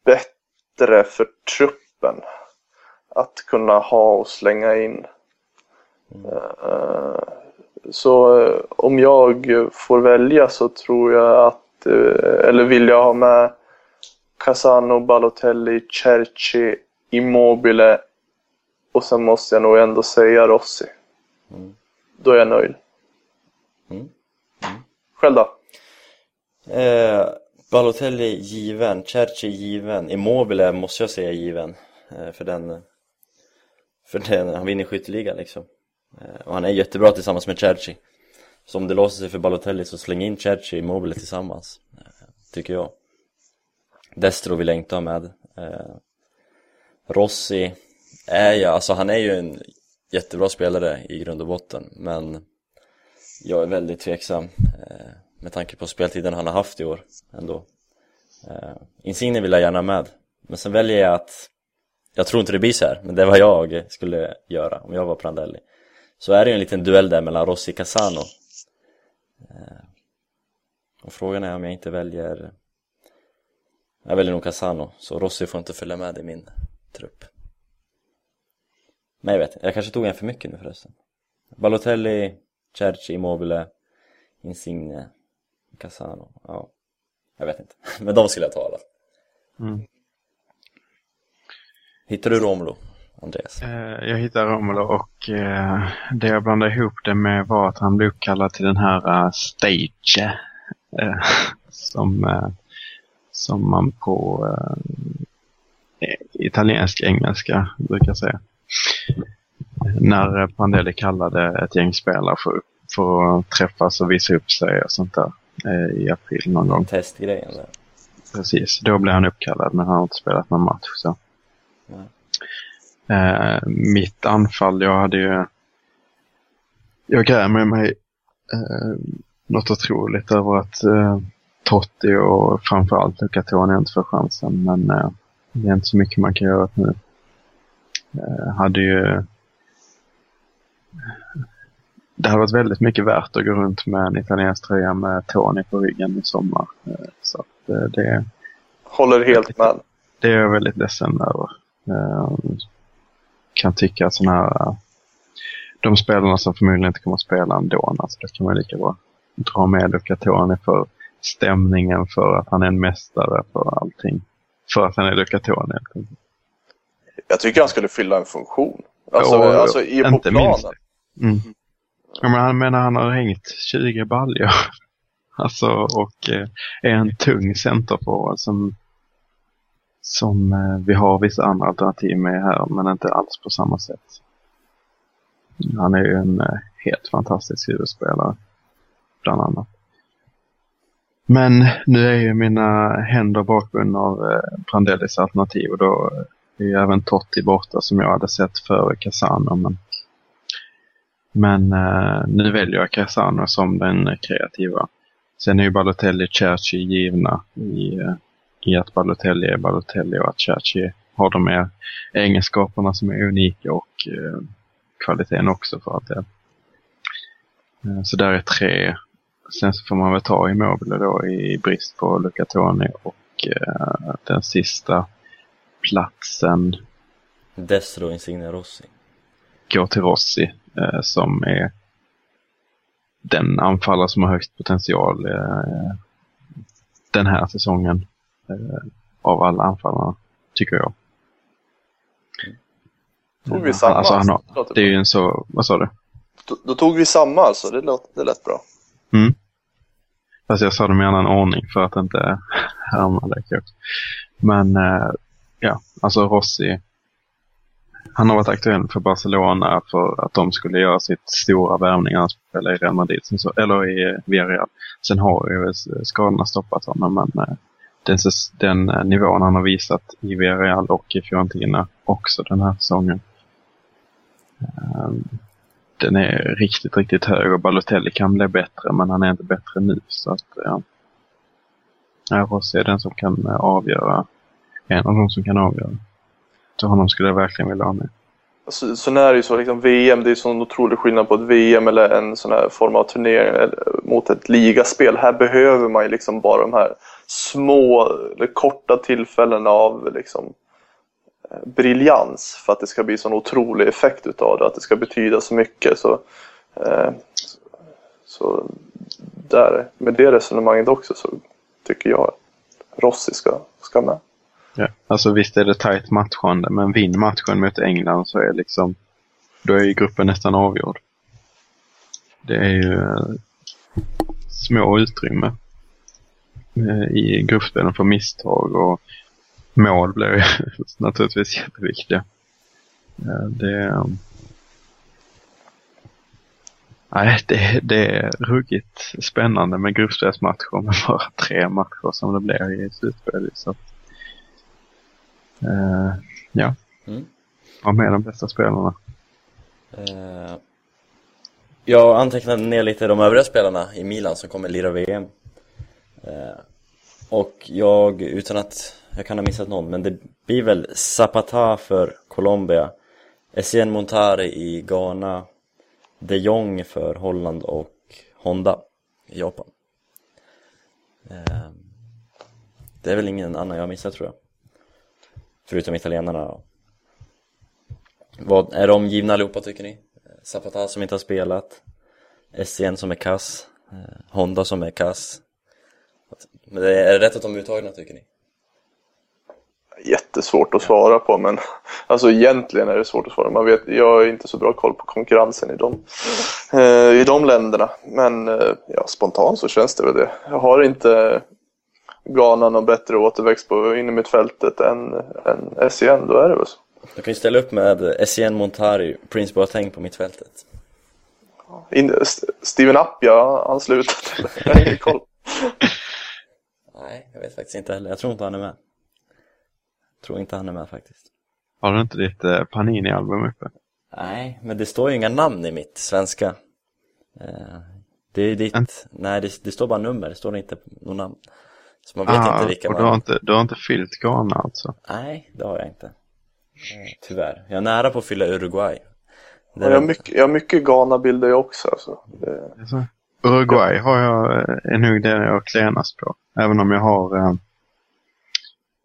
bättre för truppen. Att kunna ha och slänga in. Eh, Så eh, om jag får välja så tror jag att, eh, eller vill jag ha med Casano, Balotelli, Cerci, Immobile och sen måste jag nog ändå säga Rossi. Då är jag nöjd. Mm. Själv då? Eh, Balotelli given, Cerci given, Immobile måste jag säga given eh, för den för den, han vinner skytteligan liksom. Eh, och han är jättebra tillsammans med Cerci. Så om det låser sig för Balotelli så släng in Cerci och Immobile tillsammans eh, tycker jag. Destro vill jag inte ha med. Eh, Rossi är ju, alltså han är ju en jättebra spelare i grund och botten men jag är väldigt tveksam eh, med tanke på speltiden han har haft i år ändå. Eh, Insigne vill jag gärna ha med, men sen väljer jag att jag tror inte det blir så här, men det är vad jag skulle göra om jag var Prandelli. Så är det ju en liten duell där mellan Rossi och Casano. Eh, och frågan är om jag inte väljer jag väljer nog Casano, så Rossi får inte följa med i min trupp. Men jag vet inte, jag kanske tog en för mycket nu förresten. Balotelli, Cerci, Immobile, Insigne, Casano, ja. Jag vet inte, men de skulle jag ta alla. Mm. Hittar du Romulo? Andreas? Eh, jag hittade Romulo och eh, det jag blandade ihop det med var att han blev uppkallad till den här uh, stage som, som man på italiensk engelska brukar säga. När Prandelli kallade ett gäng spelare för, för att träffas och visa upp sig och sånt där i april någon gång. Testgrejen där. Precis, då blev han uppkallad men han har inte spelat någon match. Så. Eh, mitt anfall, jag hade ju... Jag grämer mig eh, något otroligt över att eh, Totti och framförallt Luca Toni inte får chansen. Men eh, det är inte så mycket man kan göra nu. Eh, hade ju... Det hade varit väldigt mycket värt att gå runt med en italiensk tröja med Tony på ryggen i sommar. Eh, så att eh, det... Håller helt med. Det är jag väldigt ledsen över. Eh, kan tycka att sådana här, de spelarna som förmodligen inte kommer att spela ändå, alltså det kan man lika bra dra med Luca Toni för stämningen, för att han är en mästare, för allting. För att han är Luca Toni. Jag tycker han skulle fylla en funktion. Alltså, Ja, alltså i på planen. minst. Mm. Ja, men han menar han har hängt 20 baljor. Alltså och eh, är en tung centerforward som som eh, vi har vissa andra alternativ med här, men inte alls på samma sätt. Han är ju en eh, helt fantastisk huvudspelare, bland annat. Men nu är ju mina händer bakbundna av eh, Brandellis alternativ och då är ju även Totti borta som jag hade sett före Casano. Men, men nu väljer jag Casano som den kreativa. Sen är ju Balotelli och Cerci givna i i att Balotelli är Balotelli och att Cerci har de här egenskaperna som är unika och eh, kvaliteten också för att det. Eh, så där är tre. Sen så får man väl ta Immobile då i brist på Luca Toni och eh, den sista platsen Destro Insigne Rossi. går till Rossi eh, som är den anfallare som har högst potential eh, den här säsongen eh, av alla anfallarna, tycker jag. Tog vi samma? Alltså, han har, Det det är ju en så, vad sa du? Då, då tog vi samma alltså, det lät, det lät bra. Mm. Fast jag sa dem i annan ordning för att inte lika upp. Men eh, ja, alltså Rossi. Han har varit aktuell för Barcelona för att de skulle göra sitt stora värvning. Han spelade i Real Madrid, så, eller i eh, Villarreal. Sen har ju eh, skadorna stoppat honom. Men eh, den, den nivån han har visat i Villarreal och i Fiorentina också den här säsongen. Ehm, den är riktigt, riktigt hög och Balotelli kan bli bättre men han är inte bättre nu. Så att, ja. Rossi är den som kan avgöra. En av de som kan avgöra till honom skulle jag verkligen vilja ha med. Alltså, sen är det ju så, liksom, VM, det är sån otrolig skillnad på ett VM eller en sån här form av turnering eller, mot ett ligaspel. Här behöver man ju liksom bara de här små, eller korta tillfällena av liksom, eh, briljans för att det ska bli sån otrolig effekt utav det, att det ska betyda så mycket. Så, eh, så där, med det resonemanget också så tycker jag att Rossi ska, ska med. Ja. Alltså visst är det tajt matchande men vinn matchen mot England så är liksom då är ju gruppen nästan avgjord. Det är ju eh, små utrymme eh, i gruppspelen för misstag och mål blir naturligtvis jätteviktiga. Eh, det, nej, det, det är ruggigt spännande med gruppspelsmatcher med bara tre matcher som det blir i slutspel. Så att, eh, ja, Mm. ha med de bästa spelarna. Eh, jag antecknade ner lite de övriga spelarna i Milan som kommer lira VM. Eh, och jag, utan att jag kan ha missat någon, men det blir väl Zapata för Colombia, Essien Montari i Ghana, de Jong för Holland och Honda i Japan. Det är väl ingen annan jag missat tror jag. Förutom italienarna. Vad, är de givna allihopa tycker ni? Zapata som inte har spelat SCN som är kass eh, Honda som är kass Men det är, det rätt att de är uttagna tycker ni? jättesvårt att svara på men alltså egentligen är det svårt att svara. Man vet, jag har inte så bra koll på konkurrensen i de, eh, i de länderna. Men eh, ja, spontant så känns det väl det. Jag har inte Ghana någon bättre återväxt på innermittfältet än, än SCN, då är det väl så. Du kan ju ställa upp med SCN Montari, Prince Boateng på mittfältet. In, St- Steven Appia, eller? Jag har ingen koll. Nej, jag vet faktiskt inte heller. Jag tror inte han är med. Jag tror inte han är med faktiskt. Har du inte ditt eh, Panini-album uppe? Nej, men det står ju inga namn i mitt svenska. Eh, Det är ditt, En- nej det, det står bara nummer, det står inte något namn. Så man vet Ah, inte vilka och du har man... inte, du har inte fyllt Ghana alltså? Nej, det har jag inte. Eh, Tyvärr. Jag är nära på att fylla Uruguay. Jag är har mycket, jag har mycket Ghana-bilder jag också. Alltså. Det, Alltså, Uruguay har jag eh, nog det jag klenast på. Även om jag har eh,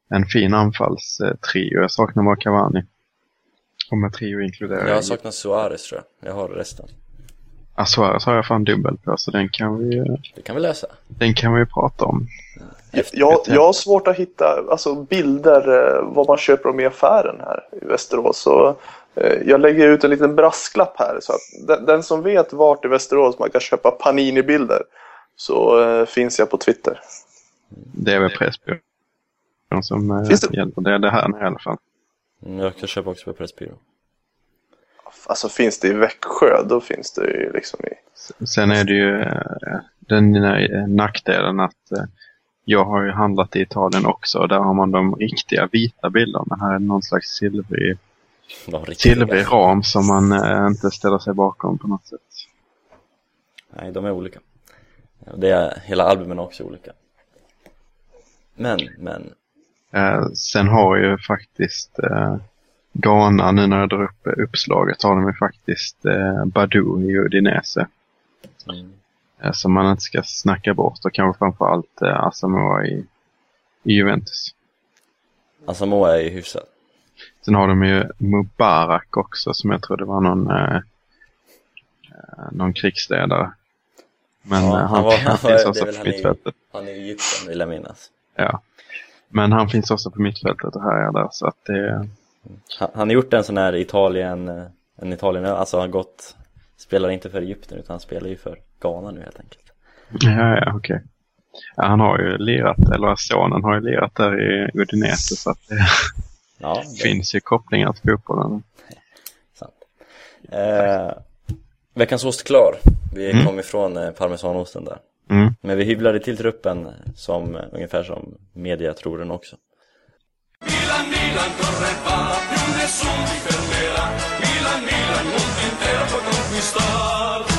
en fin anfallstrio. Jag saknar bara Cavani. Och med trio inkluderar Jag saknar Suarez tror jag. Jag har resten. Ah, Suarez har jag fan dubbel på, så den kan vi, Det kan vi lösa. den kan vi prata om. Jag, jag har svårt att hitta alltså, bilder eh, vad man köper dem i affären här i Västerås. Så, eh, jag lägger ut en liten brasklapp här. Så att den, den som vet vart i Västerås man kan köpa Panini-bilder så eh, finns jag på Twitter. Det är väl Pressbyrån som eh, Finns det- gäller. Det är det här nu i alla fall. Mm, Jag kan köpa också på Pressbyrån. Alltså finns det i Växjö då finns det ju liksom i... Sen är det ju eh, den nackdelen att jag har ju handlat i Italien också och där har man de riktiga vita bilderna. Här är någon slags silvrig, silvrig ram som man eh, inte ställer sig bakom på något sätt. Nej, de är olika. Det är, hela albumen är också olika. Men, men. Eh, sen har ju faktiskt eh, Ghana, nu när jag drar upp uppslaget, har de ju faktiskt eh, Badou i Udinese. Mm. Eh, som man inte ska snacka bort och kanske framförallt eh, Asamoah i, i Juventus. Asamoah är ju hyfsad. Sen har de ju Mubarak också som jag tror det var någon, eh, eh, någon krigsledare. Men Ja, eh, han han, var- han var- finns också på han mittfältet. Han är i Egypten vill jag minnas. Ja. Men han finns också på mittfältet och här är där så att det Han, han har gjort en sån här Italien, en Italien, alltså han har gått, spelar inte för Egypten utan han spelar ju för Ghana nu helt enkelt. Ja, ja, okej. Ja, han har ju lirat, eller sonen har ju lirat där i Udinese så att det Ja, det finns ju kopplingar till fotbollen. sant. Eh, veckans ost klar. Vi Mm. kom ifrån eh, parmesanosten där. Mm. Men vi hyvlade till truppen som, eh, ungefär som media tror den också. Milan, Milan, corre va, più nessuno ti fermerà. Milan, Milan, mondo intero può conquistar.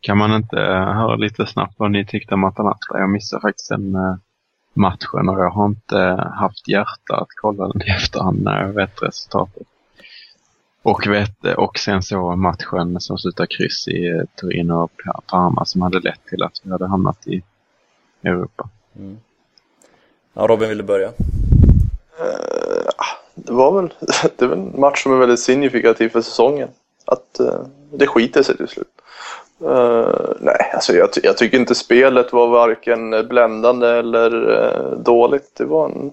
Kan man inte eh, höra lite snabbt vad ni tyckte om Atalanta? Jag missade faktiskt den eh, matchen och jag har inte haft hjärta att kolla den i efterhand när jag vet resultatet. Och, vet, och sen så matchen som slutade kryss i eh, Turin och Parma som hade lett till att vi hade hamnat i Europa. Mm. Ja, Robin ville börja. Eh, det var väl det väl en match som är väldigt signifikativ för säsongen. Att eh, det skiter sig till slut. Uh, nej, alltså jag, ty- jag tycker inte spelet var varken bländande eller uh, dåligt. Det var en,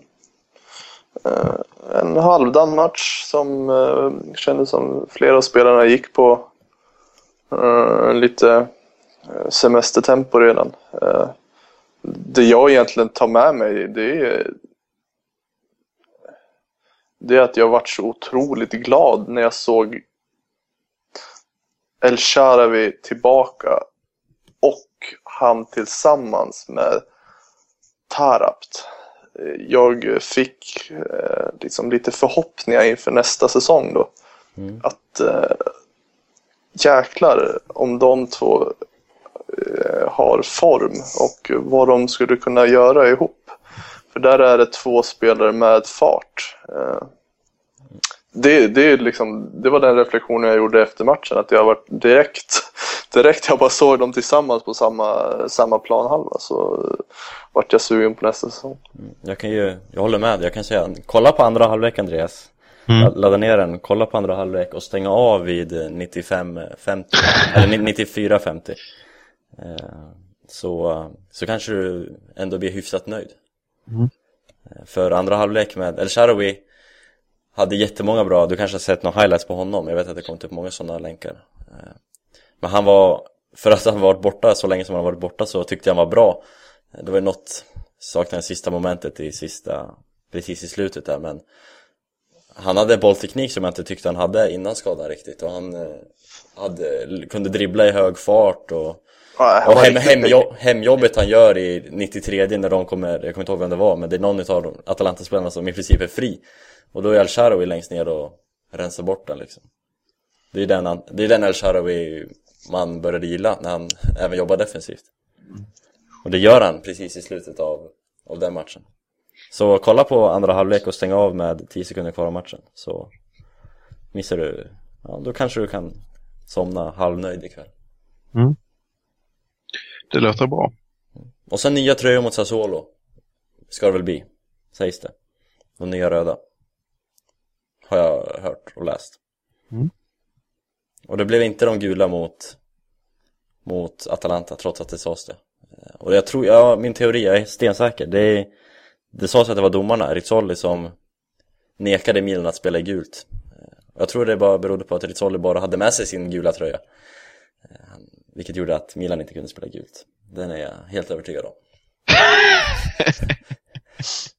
uh, en halvdan match som uh, kändes som flera av spelarna gick på lite semestertempo redan. Det jag egentligen tar med mig det är det är att jag varit så otroligt glad när jag såg El Sharawi tillbaka och han tillsammans med Tarabt. Jag fick eh, liksom lite förhoppningar inför nästa säsong då. Mm. Att eh, jäklar om de två eh, har form och vad de skulle kunna göra ihop. För där är det två spelare med fart. Eh, det, det, är liksom, det var den reflektionen jag gjorde efter matchen. Att jag var direkt, direkt jag bara såg dem tillsammans på samma, samma planhalva så vart jag sugen på nästa säsong. Jag kan ju, jag håller med, jag kan säga, kolla på andra halvlek Andreas. Mm. Ladda ner den, kolla på andra halvlek och stänga av vid 95-50, eller 94-50. Eh, Så, så kanske du ändå blir hyfsat nöjd. Mm. Eh, För andra halvlek med El Shaarawy hade jättemånga bra, du kanske har sett några highlights på honom, jag vet att det kom upp många sådana länkar. Eh, men han var, för att han varit borta så länge som han varit borta så tyckte jag han var bra. Det var ju något, saknade det sista momentet i sista, precis i slutet där men han hade bollteknik som jag inte tyckte han hade innan skadan riktigt och han eh, hade, kunde dribbla i hög fart och Ja, och hem, hemjobb, hemjobbet han gör i 93 när de kommer, jag kommer inte ihåg vem det var, men det är någon av Atalanta-spelarna som i princip är fri. Och då är El Shaarawy längst ner och rensar bort den liksom. Det är den, han- det är den El Shaarawy man började gilla när han även jobbar defensivt. Och det gör han precis i slutet av, av den matchen. Så kolla på andra halvlek och stäng av med 10 sekunder kvar av matchen. Så missar du, ja då kanske du kan somna halvnöjd ikväll. Det låter bra. Och sen nya tröjor mot Sassuolo. Ska det väl bli, sägs det. Och nya röda. Har jag hört och läst. Mm. Och det blev inte de gula mot Mot Atalanta trots att det sades det. Och jag tror, ja min teori, jag är stensäker. Det, är, det sades att det var domarna, Rizzoli som Nekade Milan att spela i gult. Jag tror det bara berodde på att Rizzoli bara hade med sig sin gula tröja Vilket gjorde att Milan inte kunde spela gult. Den är jag helt övertygad om.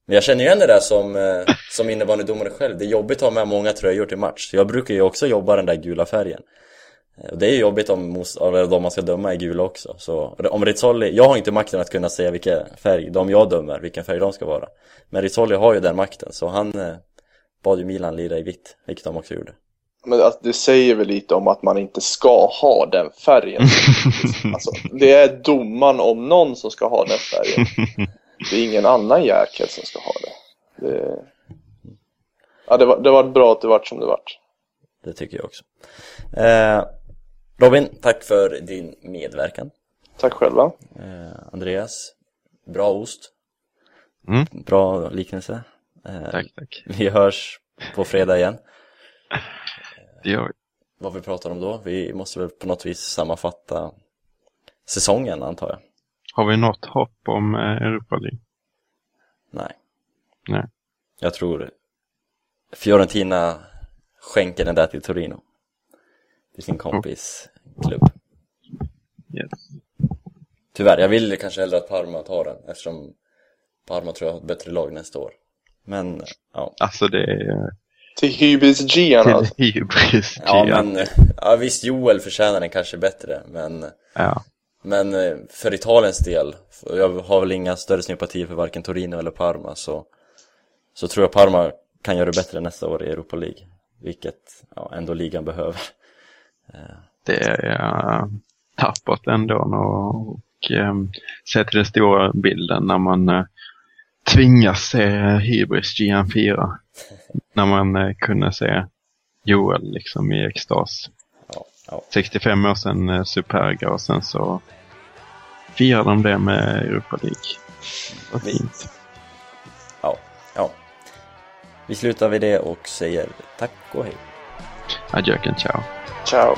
Men jag känner ju igen det där som, eh, som innebandydomare själv. Det är jobbigt att ha med många tröjor till match. Jag brukar ju också jobba den där gula färgen. Eh, Och det är ju jobbigt om de man ska döma är gula också. Så om Rizzoli, jag har inte makten att kunna säga vilken färg de jag dömer, vilken färg de ska vara. Men Rizzoli har ju den makten. Så han eh, bad ju Milan lira i vitt, vilket de också gjorde Men att det säger väl lite om att man inte ska ha den färgen. alltså, det är domaren om någon som ska ha den färgen. Det är ingen annan jäkel som ska ha det. det... Ja, det var, det var bra att det vart som det vart. Det tycker jag också eh, Robin, tack för din medverkan Tack själva. eh, Andreas, bra ost Mm. Bra liknelse eh, Tack, tack. Vi hörs på fredag igen Gör vi. Vad vi pratar om då? Vi måste väl på något vis sammanfatta säsongen antar jag Har vi något hopp om eh, Europa League? Nej Nej. Jag tror Fiorentina skänker den där till Torino Till sin kompis klubb Yes. Tyvärr, jag vill kanske hellre att Parma tar den eftersom Parma tror jag har ett bättre lag nästa år Men, ja Alltså det är Till Hybris Gian till hybris. Ja Gian. men, ja visst Joel förtjänar den kanske bättre men Ja. Men eh, för Italiens del, jag har väl inga större sympatier för varken Torino eller Parma så Så tror jag Parma kan göra det bättre nästa år i Europa League Vilket, ja, ändå ligan behöver Det är tappert ändå och, och um, se till den stora bilden när man uh, tvingas se Hybris Gian 4. När man uh, kunde se Joel liksom i extas. Ja, ja, 65 år sedan uh, Superga och sen så firar de det med Europa League. Vad fint. ja, ja Vi slutar vid det och säger tack och hej Adjöken, ciao. Ciao.